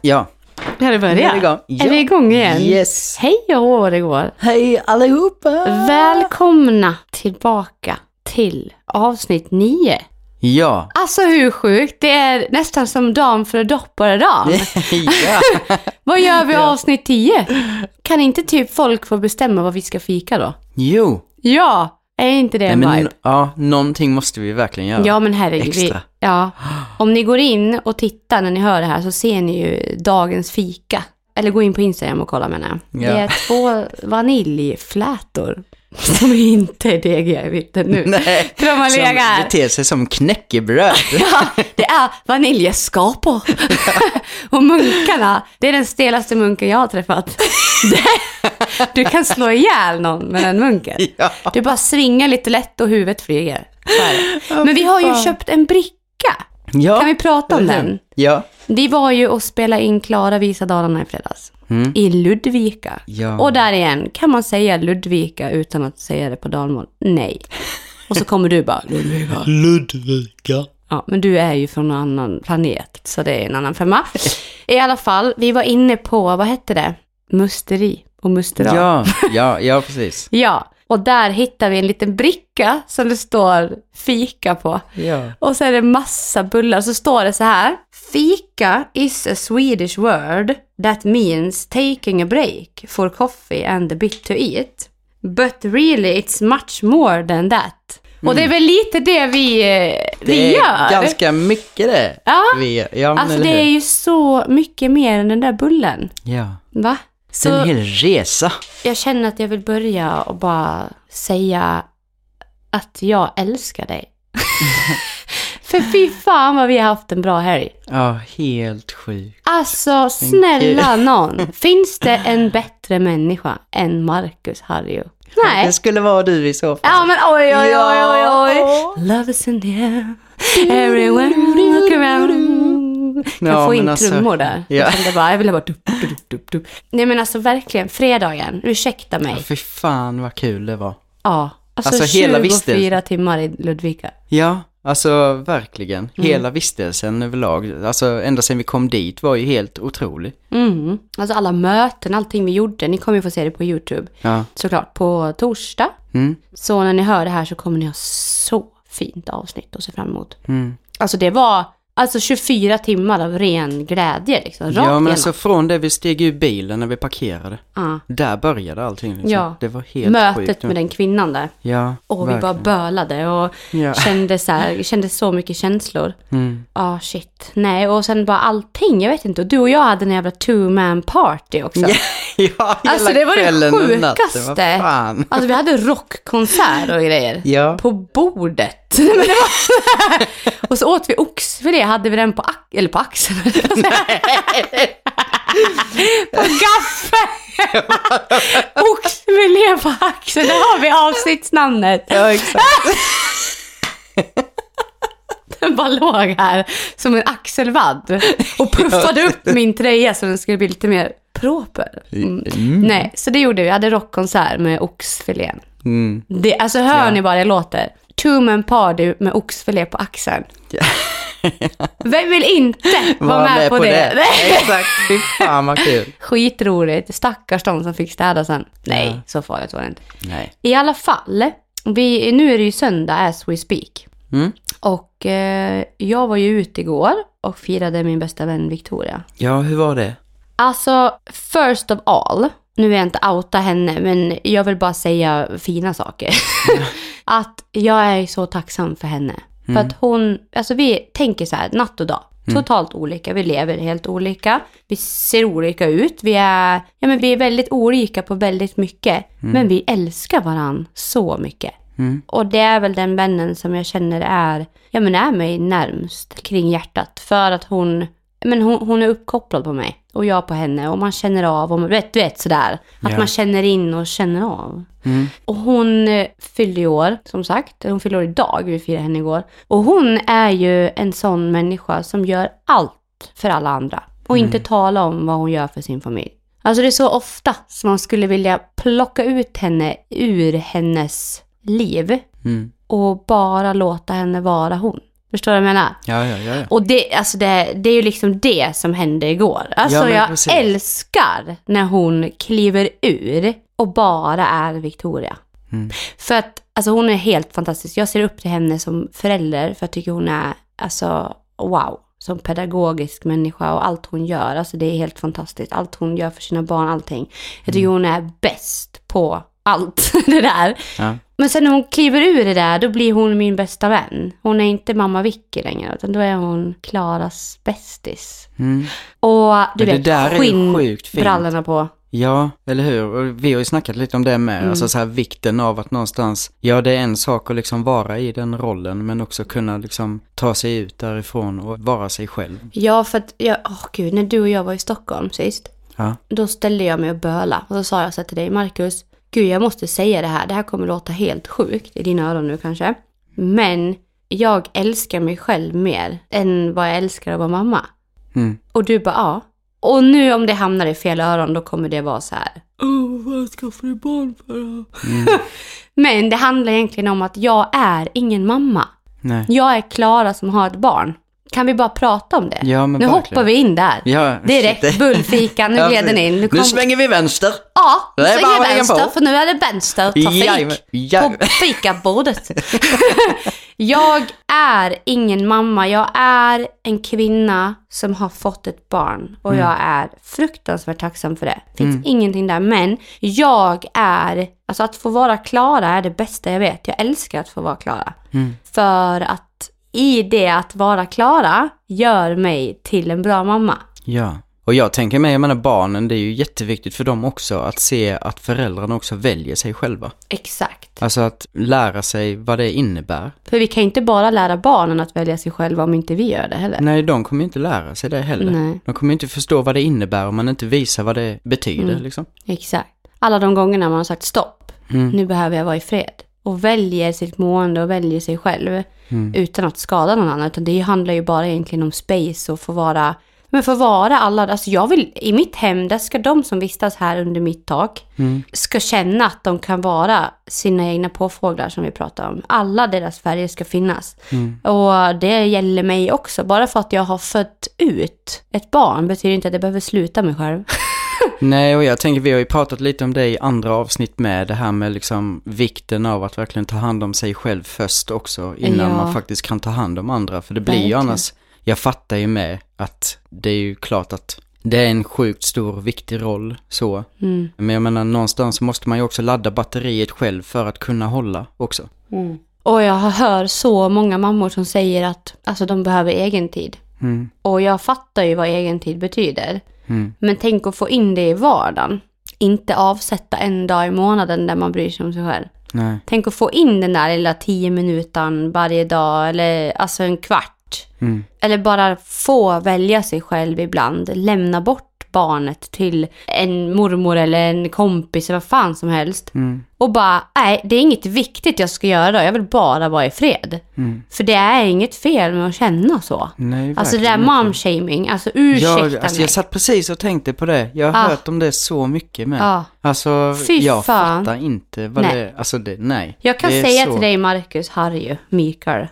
Ja, Ja, det börjar. Är vi igång. Är vi igång igen? Yes. Hej och hå, det går. Hej allihopa! Välkomna tillbaka till avsnitt 9. Ja. Alltså hur sjukt? Det är nästan som dagen före dopparedagen. ja. Vad gör vi Ja. avsnitt 10? Kan inte typ folk få bestämma vad vi ska fika då? Jo. Ja, är inte det Nej, en men, vibe? ja, någonting måste vi verkligen göra. Ja, men herregud. Vi, Extra. ja. Om ni går in och tittar när ni hör det här så ser ni ju dagens fika. Eller gå in på Instagram och kolla menar jag. Ja. Det är två vaniljflätor som inte är degiga i mitten nu. Nej, För de har som beter sig som knäckebröd. Ja, det är vaniljskapor. och munkarna, det är den stelaste munken jag har träffat. Du kan slå ihjäl någon med den munken. ja. Du bara svingar lite lätt och huvudet flyger. Men vi har ju köpt en bricka. Ja. Kan vi prata om den? Ja. Vi var ju och spelade in Klara visa Dalarna i fredags. Mm. I Ludvika. Ja. Och där igen, kan man säga Ludvika utan att säga det på dalmål? Nej. Och så kommer du bara, Ludvika. Ludvika. Ja, men du är ju från en annan planet, så det är en annan femma. I alla fall, vi var inne på, vad hette det? Musteri och musterad. Ja, ja, ja, precis. ja, och där hittar vi en liten bricka som det står fika på. Ja. Och så är det massa bullar. Så står det så här. Fika is a Swedish word that means taking a break for coffee and a bit to eat. But really it's much more than that. Och det är väl lite det vi, eh, vi Det är gör. ganska mycket det. Ja, Vi, ja, men alltså det är ju så mycket mer än den där bullen. Ja. Va? Är en Så hel resa. jag känner att jag vill börja och bara säga att jag älskar dig. För fy fan vad vi har haft en bra helg. Ja, helt sjukt. Alltså snälla någon. Finns det en bättre människa än Marcus Harjo? Nej. Det skulle vara du i så fall. Ja men oj oj oj oj oj. Love is in the air. Everywhere I look around. Kan Ja, få in alltså, trummor där. ja. Jag kände bara, jag ville bara dup, dup, dup, dup. Nej men alltså verkligen, fredagen, ursäkta mig. Ja, fy fan vad kul det var. Ja, alltså, Alltså, hela 24 vistelsen. timmar i Ludvika. Ja, alltså verkligen. Mm. Hela vistelsen överlag, alltså ända sedan vi kom dit var ju helt otrolig. Mm. Alltså alla möten, allting vi gjorde. Ni kommer ju få se det på YouTube. Ja. Såklart på torsdag. Mm. Så när ni hör det här så kommer ni ha så fint avsnitt att se fram emot. Mm. Alltså det var alltså 24 timmar av ren glädje liksom. Rakt Ja, men igenom. alltså från det vi steg ur bilen när vi parkerade, Ja. där började allting liksom. Ja. Det var helt Mötet sjukt. med den kvinnan där. Ja, Och vi bara bölade och Ja. kände, så här, kände så mycket känslor. Mm. Ja, shit. Nej, och sen bara allting, jag vet inte. Och du och jag hade en jävla two-man party också. Ja, ja, hela Alltså det var det natten, sjukaste. vad fan. Alltså vi hade rockkonsert och grejer. Ja. På bordet. Var... och så åt vi oxfilé, hade vi den på, ax- eller på axeln. på gaffeln. oxfilé på axeln, där har vi avsnittsnamnet. Ja, exakt. Den bara låg här som en axelvadd och puffade upp min tröja så den skulle bli lite mer proper. Mm. Mm. Nej, så det gjorde vi. Vi hade rockkonsert med oxfilén. Mm. Det, alltså hör Ja. ni bara det låter? Two man party med oxfilé på axeln. Vem vill inte vara Var med, på, det? Nej. Exakt, fy fan vad kul. Skitroligt. Stackars de som fick städa sen. Nej, Ja. så farligt var det inte. Nej. I alla fall, vi, nu är det ju söndag as we speak. Mm. Och eh, jag var ju ute igår och firade min bästa vän Victoria. Ja, hur var det? Alltså, first of all, nu vill jag inte outa henne, men jag vill bara säga fina saker. att jag är så tacksam för henne. För att hon, alltså vi tänker så här, natt och dag. Totalt olika, vi lever helt olika. Vi ser olika ut, vi är, ja men vi är väldigt olika på väldigt mycket. Men vi älskar varann så mycket. Mm. Och det är väl den vännen som jag känner är, ja men är mig närmst kring hjärtat. För att hon, men hon, hon är uppkopplad på mig. Och jag på henne. Och man känner av, och man, vet, du vet sådär. Att Ja. man känner in och känner av. Mm. Och hon eh, fyllde år, som sagt. Hon fyllde år idag, vi firade henne igår. Och hon är ju en sån människa som gör allt för alla andra. Och inte tala om vad hon gör för sin familj. Alltså det är så ofta som man skulle vilja plocka ut henne ur hennes liv Mm. och bara låta henne vara hon. Förstår du vad jag menar? Ja, ja, ja. ja. Och det, alltså det, det är ju liksom det som hände igår. Alltså Ja, jag precis. älskar när hon kliver ur och bara är Victoria. Mm. För att alltså hon är helt fantastisk. Jag ser upp till henne som förälder för jag tycker hon är, alltså wow. Som pedagogisk människa och allt hon gör. Alltså det är helt fantastiskt. Allt hon gör för sina barn, allting. Jag tycker hon är bäst på allt det där. ja. Men sen när hon kliver ur det där, då blir hon min bästa vän. Hon är inte mamma Vicky längre, utan då är hon Klaras bästis. Mm. Och du Men det vet, skinnbrallorna på. Ja, eller hur? Och vi har ju snackat lite om det med, Mm. alltså så här vikten av att någonstans, ja det är en sak att liksom vara i den rollen, men också kunna liksom ta sig ut därifrån och vara sig själv. Ja, för att, jag, åh gud, när du och jag var i Stockholm sist, Ja. då ställde jag mig och böla. Och så sa jag så här till dig, Marcus, gud jag måste säga det här, det här kommer låta helt sjukt i dina öron nu kanske. Men jag älskar mig själv mer än vad jag älskar att vara mamma. Mm. Och du bara ja. Och nu om det hamnar i fel öron då kommer det vara så här. Åh, vad skaffar du barn för då?" Men det handlar egentligen om att jag är ingen mamma. Nej. Jag är Klara som har ett barn. Kan vi bara prata om det? Ja, nu verkligen. hoppar vi in där. Ja, Direkt, shit. bullfika, nu Ja, gled den in. Nu, kom... Nu svänger vi vänster. Ja, nu svänger hänga vänster på. för nu är det vänstertrafik. Ja. på fikabordet. jag är ingen mamma, jag är en kvinna som har fått ett barn och Mm. jag är fruktansvärt tacksam för det. Det finns ingenting där, men jag är, alltså att få vara Klara är det bästa jag vet. Jag älskar att få vara Klara. Mm. För att i det att vara Klara gör mig till en bra mamma. Ja. Och jag tänker mig, jag menar barnen, det är ju jätteviktigt för dem också att se att föräldrarna också väljer sig själva. Exakt. Alltså att lära sig vad det innebär. För vi kan inte bara lära barnen att välja sig själva om inte vi gör det heller. Nej, de kommer ju inte lära sig det heller. Nej. De kommer ju inte förstå vad det innebär om man inte visar vad det betyder Mm. liksom. Exakt. Alla de gångerna man har sagt stopp, Mm. nu behöver jag vara i fred. Och väljer sitt mående och väljer sig själv. Mm. Utan att skada någon annan. Utan det handlar ju bara egentligen om space och få vara men få vara alla, alltså jag vill, i mitt hem, där ska de som vistas här under mitt tak, Mm. ska känna att de kan vara sina egna påfåglar som vi pratar om. Alla deras färger ska finnas. Mm. Och det gäller mig också. Bara för att jag har fött ut ett barn betyder inte att jag behöver sluta mig själv. Nej, och jag tänker, vi har ju pratat lite om det i andra avsnitt med det här med liksom vikten av att verkligen ta hand om sig själv först också innan Ja. man faktiskt kan ta hand om andra. För det blir ju Verkligen. annars, jag fattar ju med att det är ju klart att det är en sjukt stor och viktig roll så. Mm. Men jag menar någonstans måste man ju också ladda batteriet själv för att kunna hålla också. Och jag hör så många mammor som säger att alltså, de behöver egen tid. Mm. Och jag fattar ju vad egen tid betyder. Mm. Men tänk att få in det i vardagen. Inte avsätta en dag i månaden där man bryr sig om sig själv. Nej. Tänk att få in den där lilla tio minuten varje dag eller alltså en kvart. Mm. Eller bara få välja sig själv ibland. Lämna bort barnet till en mormor eller en kompis eller vad fan som helst. Mm. Och bara, nej det är inget viktigt jag ska göra då. Jag vill bara vara i fred. Mm. För det är inget fel med att känna så. Nej, Alltså det där mom-shaming, alltså ursäkta Ja, alltså mig. jag satt precis och tänkte på det. Jag har Ah. hört om det så mycket med. Ja. Alltså, Fy jag fan. fattar inte vad Nej. det Alltså det, nej. Jag kan säga så- till dig Marcus, Harry, Mikael,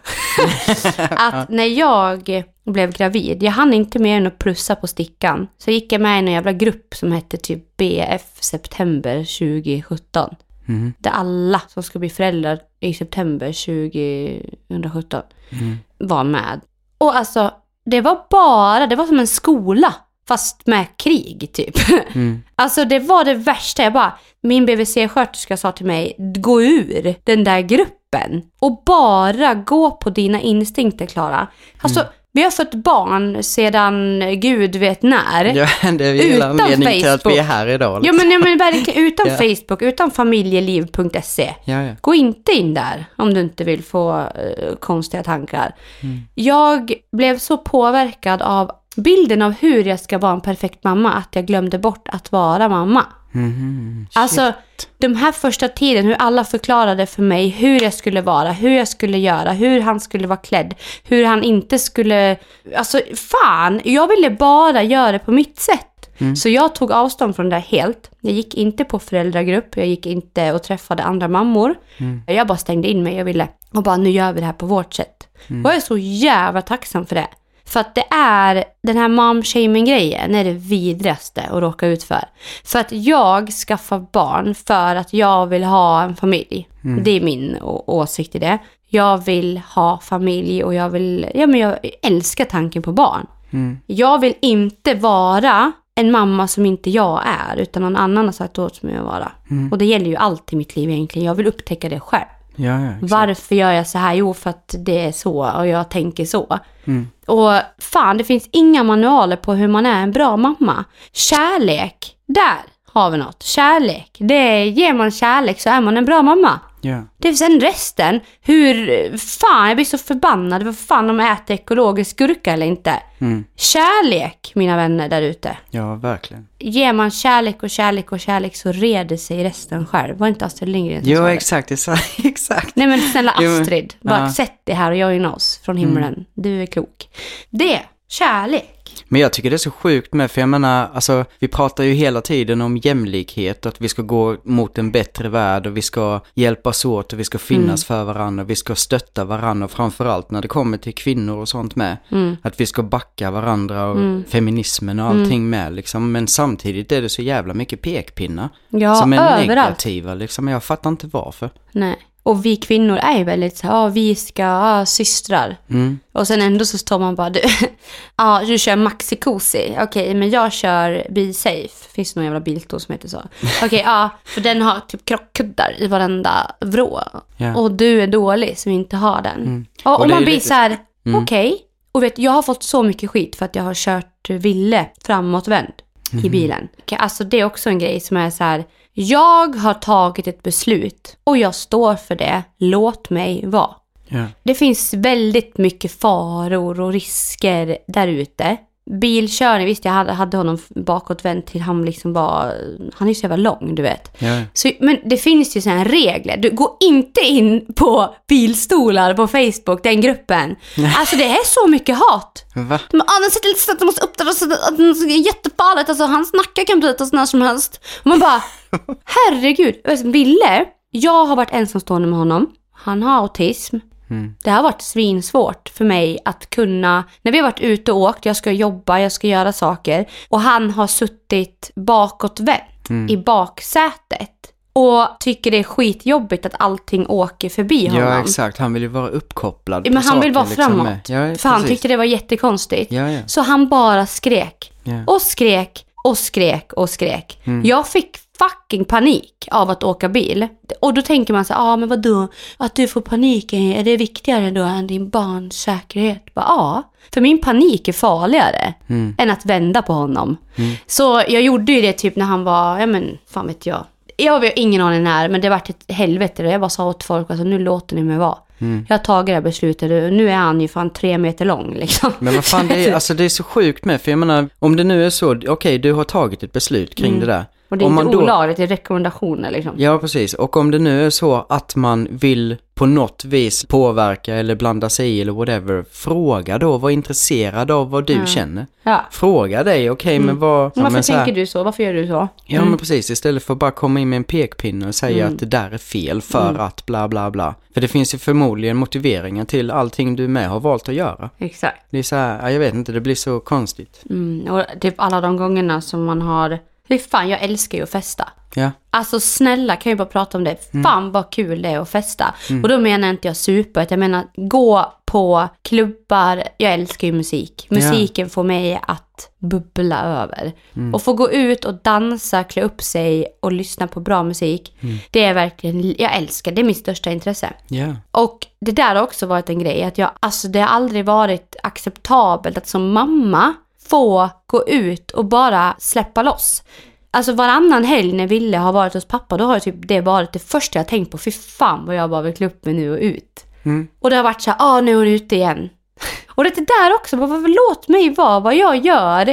att när jag blev gravid, jag hann inte mer än att plussa på stickan. Så gick jag med i en jävla grupp som hette typ BF September 2017. Mhm. Där alla som ska bli föräldrar i september 2017 Mm. var med. Och alltså, det var bara, det var som en skola. Fast med krig typ. Mm. Alltså det var det värsta. Jag bara, min BVC-sköterska sa till mig, gå ur den där gruppen. Och bara gå på dina instinkter Klara. Alltså, Mm. Vi har fått barn sedan gud vet när. Ja, det är ju hela anledningen till att vi är här idag. Ja Liksom. men, ja, men verkligen utan Ja. Facebook, utan familjeliv.se. Ja, ja. Gå inte in där om du inte vill få eh, konstiga tankar. Mm. Jag blev så påverkad av bilden av hur jag ska vara en perfekt mamma att jag glömde bort att vara mamma. Mhm. Alltså, de här första tiden, hur alla förklarade för mig hur jag skulle vara, hur jag skulle göra, hur han skulle vara klädd, hur han inte skulle... Alltså, fan! Jag ville bara göra det på mitt sätt. Så jag tog avstånd från det helt. Jag gick inte på föräldragrupp, jag gick inte och träffade andra mammor. Jag bara stängde in mig, jag ville Och bara, nu gör vi det här på vårt sätt. Mm. Och jag är så jävla tacksam för det. För att det är, den här mom-shaming-grejen är det vidrigaste att råka ut för. För att jag skaffar barn för att jag vill ha en familj. Mm. Det är min åsikt i det. Jag vill ha familj och jag vill, ja men jag älskar tanken på barn. Mm. Jag vill inte vara en mamma som inte jag är, utan någon annan har sagt åt mig att vara. Mm. Och det gäller ju allt i mitt liv egentligen. Jag vill upptäcka det själv. Ja, ja. Varför gör jag så här? Jo, för att det är så och jag tänker så. Mm. Och fan, det finns inga manualer på hur man är en bra mamma. Kärlek, där har vi något. Kärlek, det är, ger man kärlek så är man en bra mamma. Ja. Det är sen resten, hur fan, jag blir så förbannad. Vad fan de äter ekologisk gurka eller inte. Mm. Kärlek, mina vänner där ute. ja, verkligen. Ger man kärlek och kärlek och kärlek så reder sig resten själv. Var inte Astrid Lindgren som Jo, exakt. exakt. exakt. Nej men snälla Jo, men- Astrid, bara ja. sätt det här och joina oss från himlen. Du är klok. Det, kärlek. Men jag tycker det är så sjukt med, för jag menar, alltså, vi pratar ju hela tiden om jämlikhet, att vi ska gå mot en bättre värld och vi ska hjälpas åt och vi ska finnas för varandra vi ska stötta varandra, framförallt när det kommer till kvinnor och sånt med. Mm. Att vi ska backa varandra och feminismen och allting med liksom. Men samtidigt är det så jävla mycket pekpinnar. Ja, som är överallt. negativa liksom. Jag fattar inte varför. Nej. Och vi kvinnor är ju väldigt så här, vi ska, ja systrar. Mm. Och sen ändå så står man bara, du, ja du kör maxikosi, okej men jag kör Be Safe. Finns det någon jävla bilstol som heter så? Okej, ja, för den har typ krockkuddar i varenda vrå. Ja. Och du är dålig som inte har den. Och, Och och är man blir lite- så här, Mm. okej. Och vet, jag har fått så mycket skit för att jag har kört Ville framåtvänd Mhm. i bilen. Okej, Alltså det är också en grej som är så här, jag har tagit ett beslut och jag står för det, låt mig vara. Ja. Det finns väldigt mycket faror och risker där ute. Bilkörning, visst jag hade, hade honom bakåtvänd till han liksom var, han är så jävla lång du vet. Ja. Så, men det finns ju sådana regler. Du går inte in på bilstolar på Facebook, den gruppen. Alltså det är så mycket hat. Va? De ah, den sitter lite snett, de måste upp där det är jättefarligt. Alltså hans nacke kan brytas när som helst. Och man bara, herregud. Ville, jag har varit ensamstående med honom. Han har autism. Mm. Det har varit svinsvårt för mig att kunna, när vi har varit ute och åkt, jag ska jobba, jag ska göra saker. Och han har suttit bakåtvänt Mm. i baksätet. Och tycker det är skitjobbigt att allting åker förbi honom. Ja, exakt. Han vill ju vara uppkopplad Men på han vill saker, vara liksom, framåt. Ja, för han precis. tyckte det var jättekonstigt. Ja, ja. Så han bara skrek. Ja. Och skrek och skrek och skrek. Mm. Jag fick fucking panik av att åka bil. Och då tänker man så ja ah, men vadå? Att du får panik, är det viktigare då än din barns säkerhet? Ja, för min panik är farligare Mm. än att vända på honom. Så jag gjorde ju det typ när han var, ja men fan vet jag. Jag har ingen aning när, men det vart ett helvete. Jag bara sa åt folk, alltså nu låter ni mig vara. Mm. Jag har tagit det här beslutet och nu är han ju fan tre meter lång liksom. Men vad fan, det är, alltså, det är så sjukt med, för jag menar, om det nu är så, okej, du har tagit ett beslut kring det där. Mm. Och det är om inte då, olagligt, det är rekommendationer liksom. Ja, precis. Och om det nu är så att man vill på något vis påverka eller blanda sig i eller whatever, fråga då, var intresserad av vad du Ja. känner. Ja. Fråga dig, okej, men vad... ja, Varför men så här- tänker du så? Varför gör du så? Ja, men precis. Istället för att bara komma in med en pekpinne och säga Mm. att det där är fel för att bla bla bla. För det finns ju förmodligen motiveringar till allting du med har valt att göra. Exakt. Det är så här, ja, jag vet inte, det blir så konstigt. Mm. Och typ alla de gångerna som man har... Fy fan, jag älskar ju att festa. Ja, Alltså snälla, kan ju bara prata om det. Mm. Fan vad kul det är att festa. Och då menar inte jag utan jag menar gå på klubbar. Jag älskar ju musik. Musiken får mig att bubbla över. Mm. Och få gå ut och dansa, klä upp sig och lyssna på bra musik. Mm. Det är verkligen, jag älskar, det är mitt största intresse. ja, Och det där har också varit en grej, att jag, alltså det har aldrig varit acceptabelt att som mamma få gå ut och bara släppa loss. Alltså varannan helg när Ville har varit hos pappa, då har typ det varit det första jag tänkt på. Fy fan vad jag bara vill klä upp mig nu och ut. Mm. Och det har varit så här, ah nu är hon ute igen. Och det där också, bara, låt mig vara vad jag gör.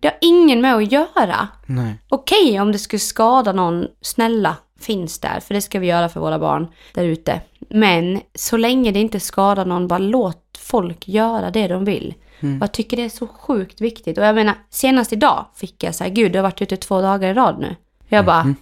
Det har ingen med att göra. nej. Okej om det skulle skada någon, snälla finns där, för det ska vi göra för våra barn där ute. Men så länge det inte skadar någon, bara låt folk göra det de vill. Mm. Och jag tycker det är så sjukt viktigt. Och jag menar, senast idag fick jag så här, gud du har varit ute två dagar i rad nu. Jag bara,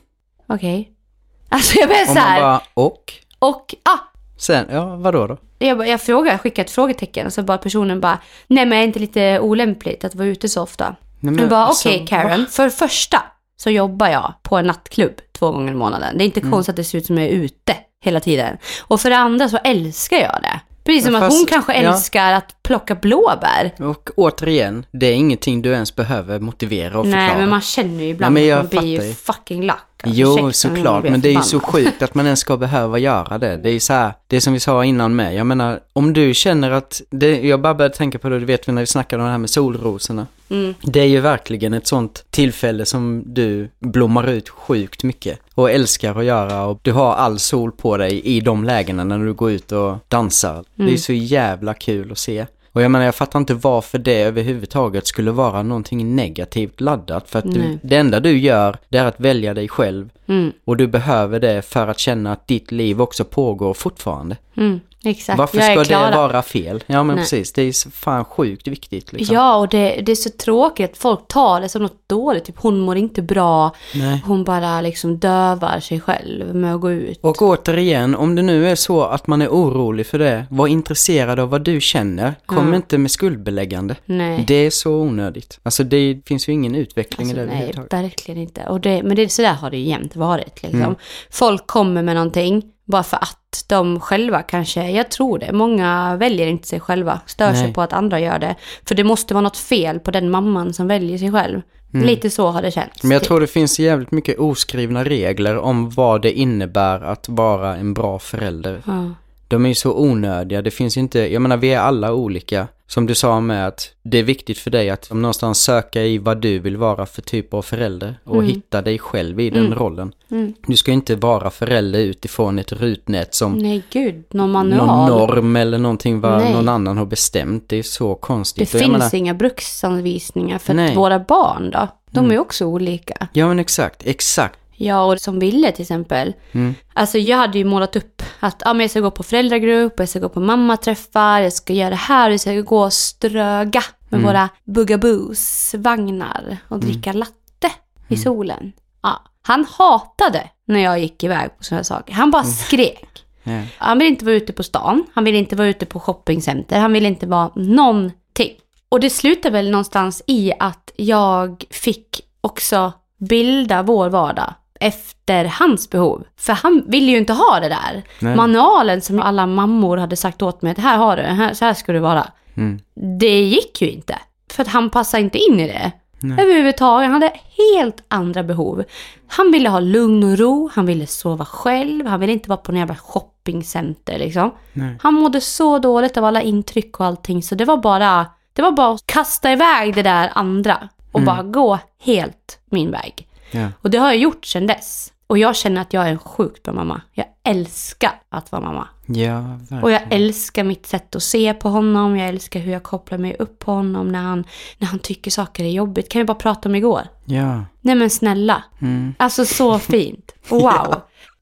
okej. Alltså jag blev Och så man här, bara, och? och ah, Sen, ja vadå då? Jag, bara- jag frågar, jag skickar ett frågetecken och så bara personen bara, nej men är det inte lite olämpligt att vara ute så ofta? Nej, Jag bara, alltså, okej Karen, för det första så jobbar jag på en nattklubb två gånger i månaden. Det är Mm. inte konstigt att det ser ut som jag är ute hela tiden. Och för det andra så älskar jag det. Precis som Men att fast- hon kanske ja. älskar att plocka blåbär. Och återigen, det är ingenting du ens behöver motivera och förklara. Nej, men man känner ju ibland Nej, men att jag man blir ju fucking lack. Alltså, Jo, såklart. Men det är ju så sjukt att man ens ska behöva göra det. Det är ju så här, det som vi sa innan med. Jag menar, om du känner att, det, jag bara började tänka på det, du vet när vi snackade om det här med solrosorna. Mm. Det är ju verkligen ett sånt tillfälle som du blommar ut sjukt mycket. Och älskar att göra och du har all sol på dig i de lägena när du går ut och dansar. Det är Mm. så jävla kul att se. Och jag menar, jag fattar inte varför det överhuvudtaget skulle vara någonting negativt laddat. För att du, det enda du gör, det är att välja dig själv. Mm, Och du behöver det för att känna att ditt liv också pågår fortfarande. mm, exakt. Varför jag ska det vara fel? Ja men Nej. precis, det är fan sjukt viktigt liksom. Ja, och det, det är så tråkigt att folk tar det som något dåligt. Typ hon mår inte bra. Nej. Hon bara liksom dövar sig själv med att gå ut. Och återigen, om det nu är så att man är orolig för det, var intresserad av vad du känner. Kom Mm. inte med skuldbeläggande. Nej. Det är så onödigt. Alltså det finns ju ingen utveckling Alltså, i det nej, överhuvudtaget. verkligen inte. Och det, men det, så där har det ju jämt varit. Liksom. Mm. Folk kommer med någonting bara för att de själva kanske, jag tror det, många väljer inte sig själva. Stör sig Nej. på att andra gör det. För det måste vara något fel på den mamman som väljer sig själv. Lite så har det känts. Mm. Men jag typ. tror det finns jävligt mycket oskrivna regler om vad det innebär att vara en bra förälder. Ja. De är ju så onödiga. Det finns inte, jag menar vi är alla olika. Som du sa med att det är viktigt för dig att någonstans söka i vad du vill vara för typ av förälder. Och hitta dig själv i den rollen. Mm. Du ska inte vara förälder utifrån ett rutnät som Nej gud, någon någon manual. norm eller någonting vad Nej. någon annan har bestämt. Det är så det konstigt. Jag finns menar, inga bruksanvisningar för att våra barn då, de är ju också olika. Ja men exakt, exakt. Ja, och som Ville till exempel. Mm. Alltså jag hade ju målat upp att ja, men jag ska gå på föräldragrupp, jag ska gå på mammaträffar, jag ska göra det här, jag ska gå och ströga med våra Bugaboos-vagnar och dricka latte i solen. Ja. Han hatade när jag gick iväg på sådana saker. Han bara skrek. Ja. Han ville inte vara ute på stan, han ville inte vara ute på shoppingcenter, han ville inte vara någonting. Och det slutade väl någonstans i att jag fick också bilda vår vardag efter hans behov. För han ville ju inte ha det där. Nej. Manualen som alla mammor hade sagt åt mig, här har du, här, så här ska du vara. Mm. Det gick ju inte. För att han passade inte in i det. Nej. Överhuvudtaget. Han hade helt andra behov. Han ville ha lugn och ro, han ville sova själv, han ville inte vara på någon jävla shoppingcenter liksom. Nej. Han mådde så dåligt av alla intryck och allting så det var bara, det var bara att kasta iväg det där andra och bara gå helt min väg. Ja. Och det har jag gjort sedan dess. Och jag känner att jag är en sjukt bra mamma. Jag älskar att vara mamma. Ja, verkligen. Och jag älskar mitt sätt att se på honom. Jag älskar hur jag kopplar mig upp på honom när han, när han tycker saker är jobbigt. Kan vi bara prata om igår? Ja. Nej men snälla. Mm. Alltså så fint. Wow.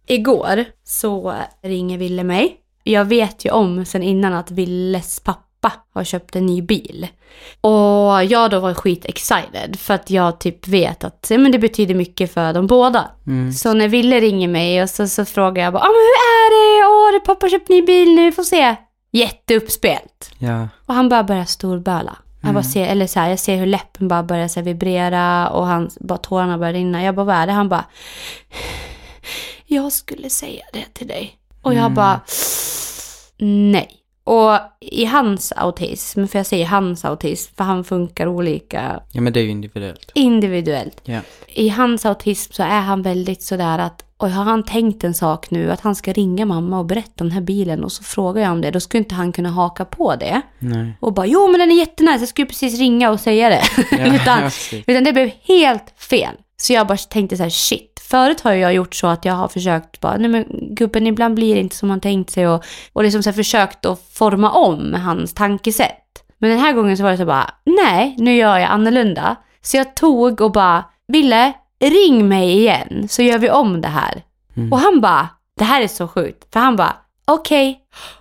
Igår så ringer Ville mig. Jag vet ju om sen innan att Villes pappa har köpt en ny bil. Och jag då var skit-excited för att jag typ vet att ja, men det betyder mycket för de båda. Mm. Så när Ville ringer mig och så, så frågar jag bara ah, men hur är det? Åh, det pappa köpt ny bil nu, vi får se. Jätteuppspelt. Ja. Och han bara börjar storböla. Jag, bara ser, eller så här, jag ser hur läppen bara börjar så här, vibrera och han, bara, tårarna börjar rinna. Jag bara, vad är det? Han bara, jag skulle säga det till dig. Och jag bara, nej. Och i hans autism, för jag säger hans autism, för han funkar olika ja, men det är ju individuellt. individuellt. Ja. I hans autism så är han väldigt sådär att och har han tänkt en sak nu, att han ska ringa mamma och berätta om den här bilen och så frågar jag om det, då skulle inte han kunna haka på det. Nej. Och bara, jo men den är jättenice, jag skulle precis ringa och säga det. Ja, utan, utan det blev helt fel. Så jag bara tänkte så här, shit. Förut har jag gjort så att jag har försökt bara, nej men gubben ibland blir det inte som man tänkt sig och, och liksom så försökt att forma om hans tankesätt. Men den här gången så var det så bara, nej, nu gör jag annorlunda. Så jag tog och bara, Ville, ring mig igen så gör vi om det här. Mm. Och han bara, det här är så sjukt. För han bara, okej.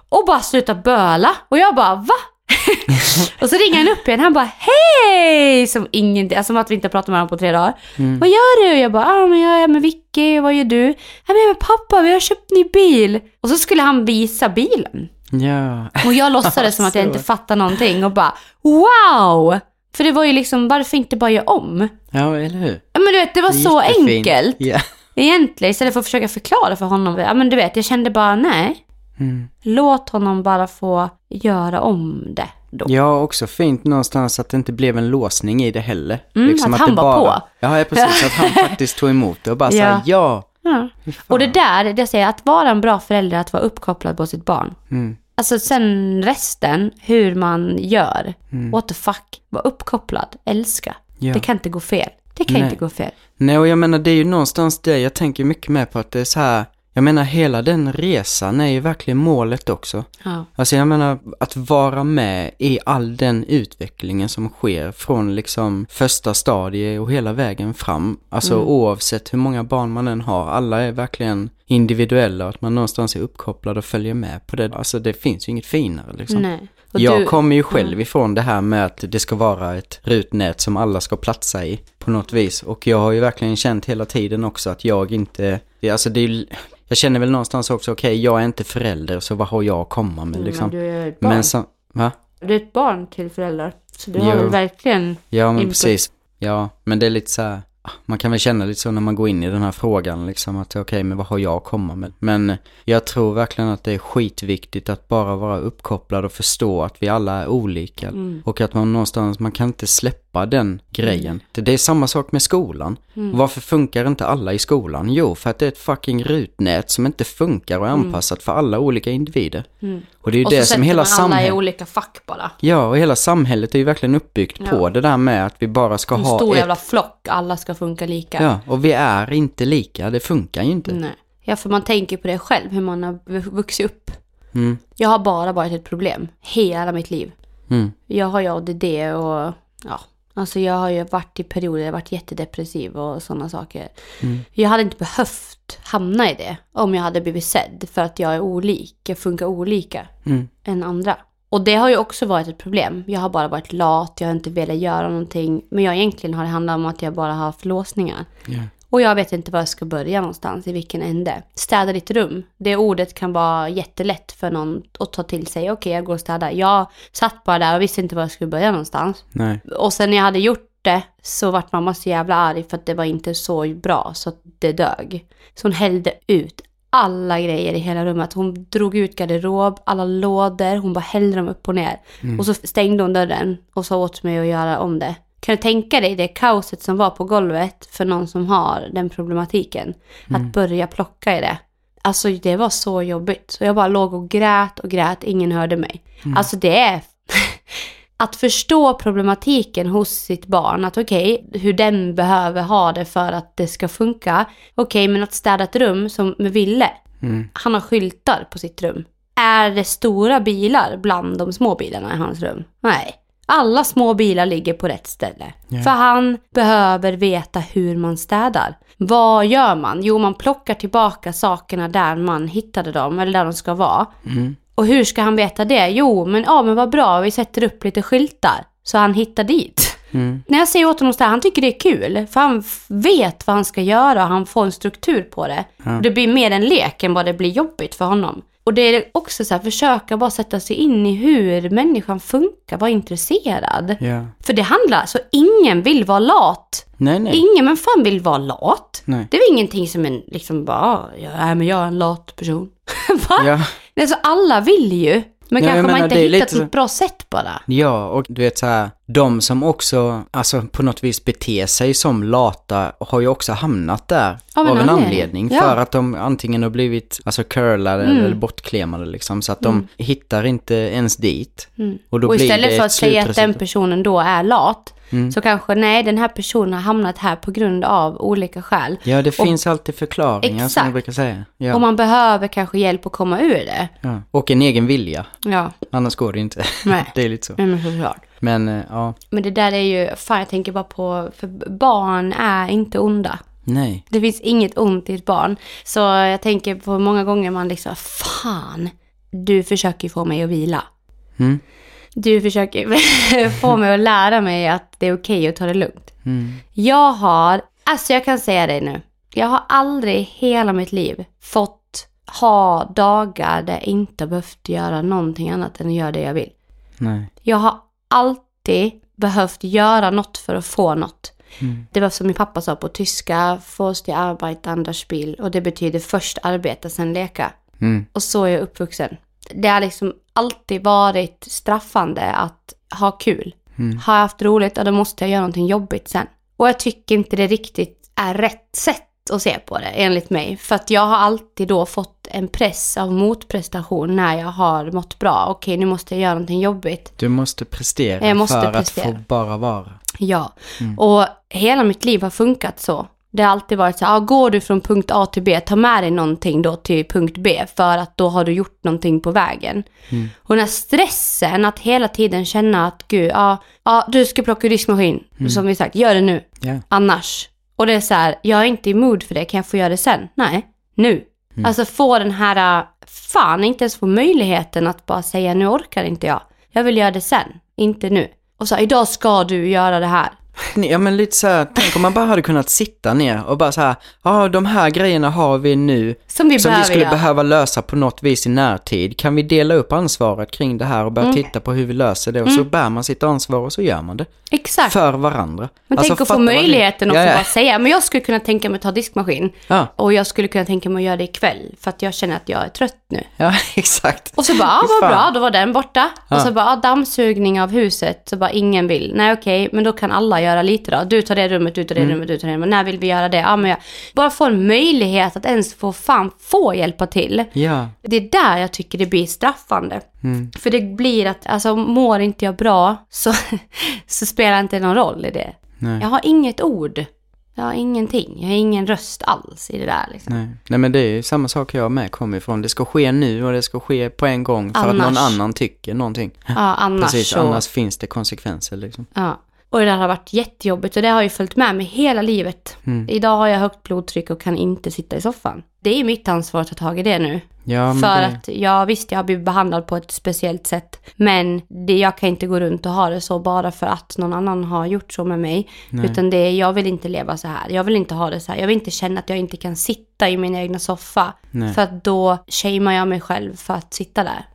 Och bara sluta böla. Och jag bara, va? och så ringer han upp igen. Han bara hej! Som ingenting, alltså som att vi inte har pratat med honom på tre dagar. Mm. Vad gör du? Jag bara, ah, men jag är med Vicky. Vad gör du? Jag är med pappa, vi har köpt ny bil. Och så skulle han visa bilen. Ja. Och jag låtsades som att jag inte fattar någonting och bara wow! För det var ju liksom, varför inte bara göra om? Ja, eller hur? Ja, Men du vet, det var så Jättefint. enkelt. Ja. Egentligen, istället för att försöka förklara för honom. Ja men du vet, jag kände bara nej. Mm. Låt honom bara få göra om det då. Ja, också fint någonstans att det inte blev en låsning i det heller. Mm, att han det var på. Ja, precis. Att han faktiskt tog emot det och bara Ja. sa ja. Ja. Och det där, det säger att vara en bra förälder, att vara uppkopplad på sitt barn. Mm. Alltså sen resten, hur man gör. Mm. What the fuck. Var uppkopplad, älska. Ja. Det kan inte gå fel. Det kan Nej. inte gå fel. Nej, och jag menar det är ju någonstans det jag tänker mycket med på att det är så här. Jag menar hela den resan är ju verkligen målet också. Ja. Alltså jag menar att vara med i all den utvecklingen som sker från liksom första stadiet och hela vägen fram. Alltså Mm. oavsett hur många barn man än har, alla är verkligen individuella och att man någonstans är uppkopplad och följer med på det. Alltså det finns ju inget finare liksom. Nej. Och jag du- kommer ju själv ifrån det här med att det ska vara ett rutnät som alla ska platsa i på något vis. Och jag har ju verkligen känt hela tiden också att jag inte, alltså det är, jag känner väl någonstans också, okej jag är inte förälder så vad har jag att komma med liksom. Men du är ett barn. Men så, va? Du är ett barn till föräldrar. Så du har Jo. väl verkligen... Ja men Input. precis. Ja, men det är lite så här, man kan väl känna lite så när man går in i den här frågan liksom att okej men vad har jag att komma med? Men jag tror verkligen att det är skitviktigt att bara vara uppkopplad och förstå att vi alla är olika. Mm. Och att man någonstans, man kan inte släppa den grejen. Det, det är samma sak med skolan. Mm. Varför funkar inte alla i skolan? Jo, för att det är ett fucking rutnät som inte funkar och är anpassat för alla olika individer. Mm. Och det är ju Och det så som sätter hela man alla i samhället... olika fack bara. Ja, och hela samhället är ju verkligen uppbyggt Ja. på det där med att vi bara ska En ha stor ett... jävla flock, alla ska funka lika. Ja, och vi är inte lika, det funkar ju inte. Nej. Ja, för man tänker på det själv, hur man har vu- vuxit upp. Mm, Jag har bara varit ett problem, hela mitt liv. mm, Jag har ju ADD och ja, alltså jag har ju varit i perioder, jag har varit jättedepressiv och sådana saker. Mm. Jag hade inte behövt hamna i det om jag hade blivit sedd för att jag är olik, jag funkar olika mm, än andra. Och det har ju också varit ett problem. Jag har bara varit lat, jag har inte velat göra någonting. Men jag egentligen har det handlat om att jag bara har haft låsningar. Och jag vet inte var jag ska börja någonstans, i vilken ände. Städa ditt rum. Det ordet kan vara jättelätt för någon att ta till sig. Okej, jag går och städar. Jag satt bara där och visste inte var jag skulle börja någonstans. Nej. Och sen när jag hade gjort det så vart mamma så jävla arg för att det var inte så bra så att det dög. Så hon hällde ut alla grejer i hela rummet. Hon drog ut garderob, alla lådor, hon bara hällde dem upp och ner. Och så stängde hon dörren och sa åt mig att göra om det. Kan du tänka dig det kaoset som var på golvet för någon som har den problematiken? Att börja plocka i det. Alltså det var så jobbigt. Så jag bara låg och grät och grät, ingen hörde mig. Alltså det är... att förstå problematiken hos sitt barn, att okej, hur den behöver ha det för att det ska funka. Okej, men att städa ett rum som med Ville, Mm. han har skyltar på sitt rum. Är det stora bilar bland de små bilarna i hans rum? Nej. Alla små bilar ligger på rätt ställe. Ja. För han behöver veta hur man städar. Vad gör man? Jo, man plockar tillbaka sakerna där man hittade dem, eller där de ska vara. Mm. Och hur ska han veta det? Jo, men ja, men vad bra, vi sätter upp lite skyltar så han hittar dit. Mm. När jag säger åt honom så här, han tycker det är kul, för han vet vad han ska göra och han får en struktur på det. Och det blir mer en lek än vad det blir jobbigt för honom. Och det är också så här, försöka bara sätta sig in i hur människan funkar, vara intresserad. Ja. För det handlar, så ingen vill vara lat. Nej, nej. Ingen men fan vill vara lat. Nej. Det är ingenting som en liksom bara, "Ah, ja, men jag är en lat person. Va? Ja. Alltså alla vill ju. Men kanske man menar, inte det är hittat lite ett bra sätt bara. Ja, och du vet så här, de som också, alltså på något vis beter sig som lata har ju också hamnat där Av av en anledning. Ja. För att de antingen har blivit, alltså curlade Mm. eller bortklemade liksom. Så att de hittar inte ens dit. Mm. Och då och blir istället det för att säga att den personen då är lat, Mm. så kanske nej, den här personen har hamnat här på grund av olika skäl. Ja, det Och- finns alltid förklaringar som Exakt. jag brukar säga. Ja. Och man behöver kanske hjälp att komma ur det. ja. Och en egen vilja. Ja, Annars går det inte. nej. det är lite så. Men såklart. Men eh, ja, Men det där är ju, fan jag tänker bara på, för barn är inte onda. nej. Det finns inget ont i ett barn. Så jag tänker på många gånger man liksom, fan, du försöker ju få mig att vila. Mm. Du försöker få mig att lära mig att det är okej att ta det lugnt. Mm. Jag har, alltså jag kan säga det nu. Jag har aldrig i hela mitt liv fått ha dagar där jag inte behövt göra någonting annat än att göra det jag vill. Nej. Jag har alltid behövt göra något för att få något. Mm. Det var som min pappa sa på tyska, först die Arbeit, dann das Spiel. Och det betyder först arbeta, sen leka. Mm. Och så är jag uppvuxen. Det har liksom alltid varit straffande att ha kul. Mm. Har jag haft roligt, ja då måste jag göra någonting jobbigt sen. Och jag tycker inte det riktigt är rätt sätt att se på det, enligt mig. För att jag har alltid då fått en press av motprestation när jag har mått bra. Okej, nu måste jag göra någonting jobbigt. Du måste prestera måste för prestera. att få bara vara. Ja, och hela mitt liv har funkat så. Det har alltid varit så här, ah, går du från punkt A till B, ta med dig någonting då till punkt B för att då har du gjort någonting på vägen. Och den här stressen att hela tiden känna att gud, ja, ja du ska plocka diskmaskin, som vi sagt, gör det nu, Ja. annars. Och det är så här, jag är inte i mood för det, kan jag få göra det sen? Nej, nu. Alltså få den här, äh, fan inte ens få möjligheten att bara säga nu orkar inte jag. Jag vill göra det sen, inte nu. Och så här, idag ska du göra det här. Ja men lite så här, tänk om man bara hade kunnat sitta ner och bara så här, ja de här grejerna har vi nu Som vi som vi skulle göra. behöva lösa på något vis i närtid. Kan vi dela upp ansvaret kring det här och börja Mm. titta på hur vi löser det och så bär man sitt ansvar och så gör man det. Exakt. För varandra. Men Alltså, tänk att få möjligheten att ja, ja. bara säga, men jag skulle kunna tänka mig att ta diskmaskin. Ja, Och jag skulle kunna tänka mig att göra det ikväll, för att jag känner att jag är trött nu. ja exakt. Och så bara, ah, vad bra, då var den borta. Och så bara, ah, dammsugning av huset, så bara ingen vill. Nej okej, men då kan alla göra lite då. Du tar det rummet, du tar det Mm. rummet, du tar det rummet. När vill vi göra det? Ja, men jag bara få en möjlighet att ens få fan få hjälpa till. Ja. Det är där jag tycker det blir straffande. Mm. För det blir att, alltså mår inte jag bra så, så spelar inte någon roll i det. Nej. Jag har inget ord. Jag har ingenting. Jag har ingen röst alls i det där liksom. Nej. Nej men det är ju samma sak jag med kommer ifrån. Det ska ske nu och det ska ske på en gång för att Annars. någon annan tycker någonting. Ja, annars Precis, så... annars finns det konsekvenser liksom. Ja. Och det där har varit jättejobbigt och det har ju följt med mig hela livet. Mm. Idag har jag högt blodtryck och kan inte sitta i soffan. Det är mitt ansvar att ta tag i det nu. Ja, För det... att jag visst, jag har blivit behandlad på ett speciellt sätt. Men det, jag kan inte gå runt och ha det så bara för att någon annan har gjort så med mig. Utan det är, jag vill inte leva så här. Jag vill inte ha det så här. Jag vill inte känna att jag inte kan sitta i min egna soffa. Nej. För att då shamear jag mig själv för att sitta där.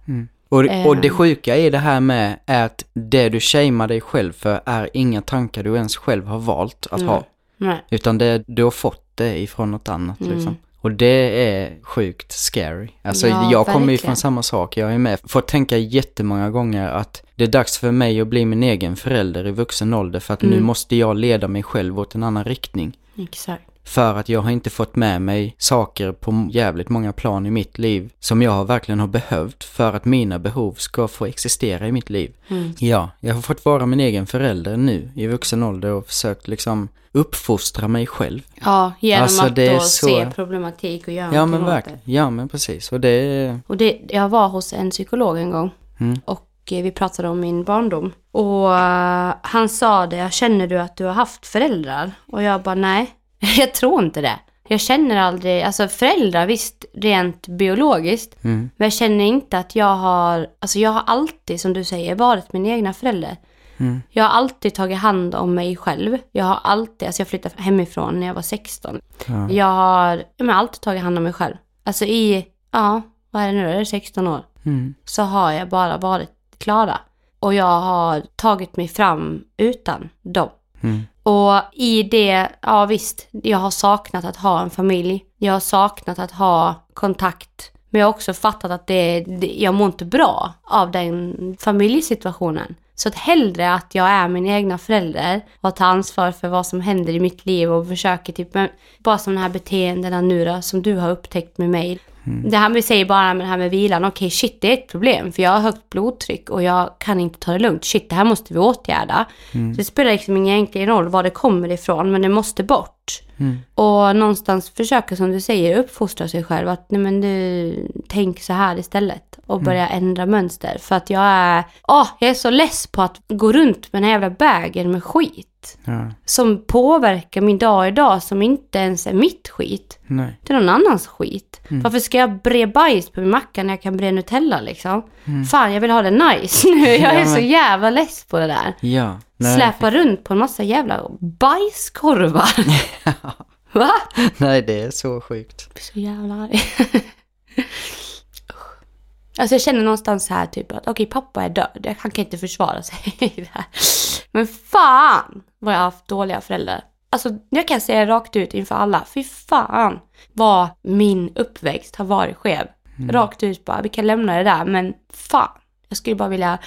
Och, och det Ehm. sjuka i det här med är att det du shamear dig själv för är inga tankar du ens själv har valt att ha. Nej. Utan det, du har fått det ifrån något annat Mm. liksom. Och det är sjukt scary. Alltså Ja, jag kommer ju från samma sak. Jag är med. Fått tänka jättemånga gånger att det är dags för mig att bli min egen förälder i vuxen ålder. För att nu Mm. måste jag leda mig själv åt en annan riktning. Exakt. För att jag har inte fått med mig saker på jävligt många plan i mitt liv som jag verkligen har behövt för att mina behov ska få existera i mitt liv. Mm. Ja, jag har fått vara min egen förälder nu i vuxen ålder och försökt liksom uppfostra mig själv. Ja, genom Alltså, att då så- se problematik och göra Ja men verkligen, ja men precis. Och det Och det, jag var hos en psykolog en gång. Mm. Och eh, vi pratade om min barndom. Och eh, han sa det, känner du att du har haft föräldrar? Och jag bara nej, jag tror inte det. Jag känner aldrig, alltså föräldrar visst rent biologiskt. mm, Men jag känner inte att jag har, alltså jag har alltid som du säger varit min egna förälder. mm, Jag har alltid tagit hand om mig själv. Jag har alltid, alltså jag flyttade hemifrån när jag var 16. ja, Jag har jag har alltid tagit hand om mig själv. Alltså i, ja, vad är det nu, är det 16 år? mm, Så har jag bara varit Klara. Och jag har tagit mig fram utan dem mm, Och i det, ja visst, jag har saknat att ha en familj. Jag har saknat att ha kontakt. Men jag har också fattat att det, det, jag mår inte bra av den familjesituationen. Så att hellre att jag är min egna förälder och tar ansvar för vad som händer i mitt liv och försöker typ, bara som de här beteendena nu då, som du har upptäckt med mig. Det här vi säger bara med det här med vilan, okej shit det är ett problem för jag har högt blodtryck och jag kan inte ta det lugnt. Shit det här måste vi åtgärda. Det spelar liksom ingen egentlig roll var det kommer ifrån men det måste bort. mm, Och någonstans försöka som du säger uppfostra sig själv att nej men du, tänk så här istället. Och börja ändra mönster. För att jag är, åh, jag är så less på att gå runt med den här jävla bagen med skit. Ja, Som påverkar min dag idag som inte ens är mitt skit. nej. Det är någon annans skit. Varför ska jag bre bajs på min macka när jag kan bre Nutella liksom? Fan, jag vill ha det nice nu. Jag är Ja, så men- jävla less på det där. Ja. Nej, Släpa runt på en massa jävla bajskorvar. Va? nej, det är så sjukt. Jag blir så jävla arg. Alltså jag känner någonstans här typ att okej pappa är död, han kan inte försvara sig i det här. Men fan vad jag har haft dåliga föräldrar. Alltså jag kan säga rakt ut inför alla, fy fan vad min uppväxt har varit skev. Rakt ut bara, vi kan lämna det där men fan. Jag skulle bara vilja,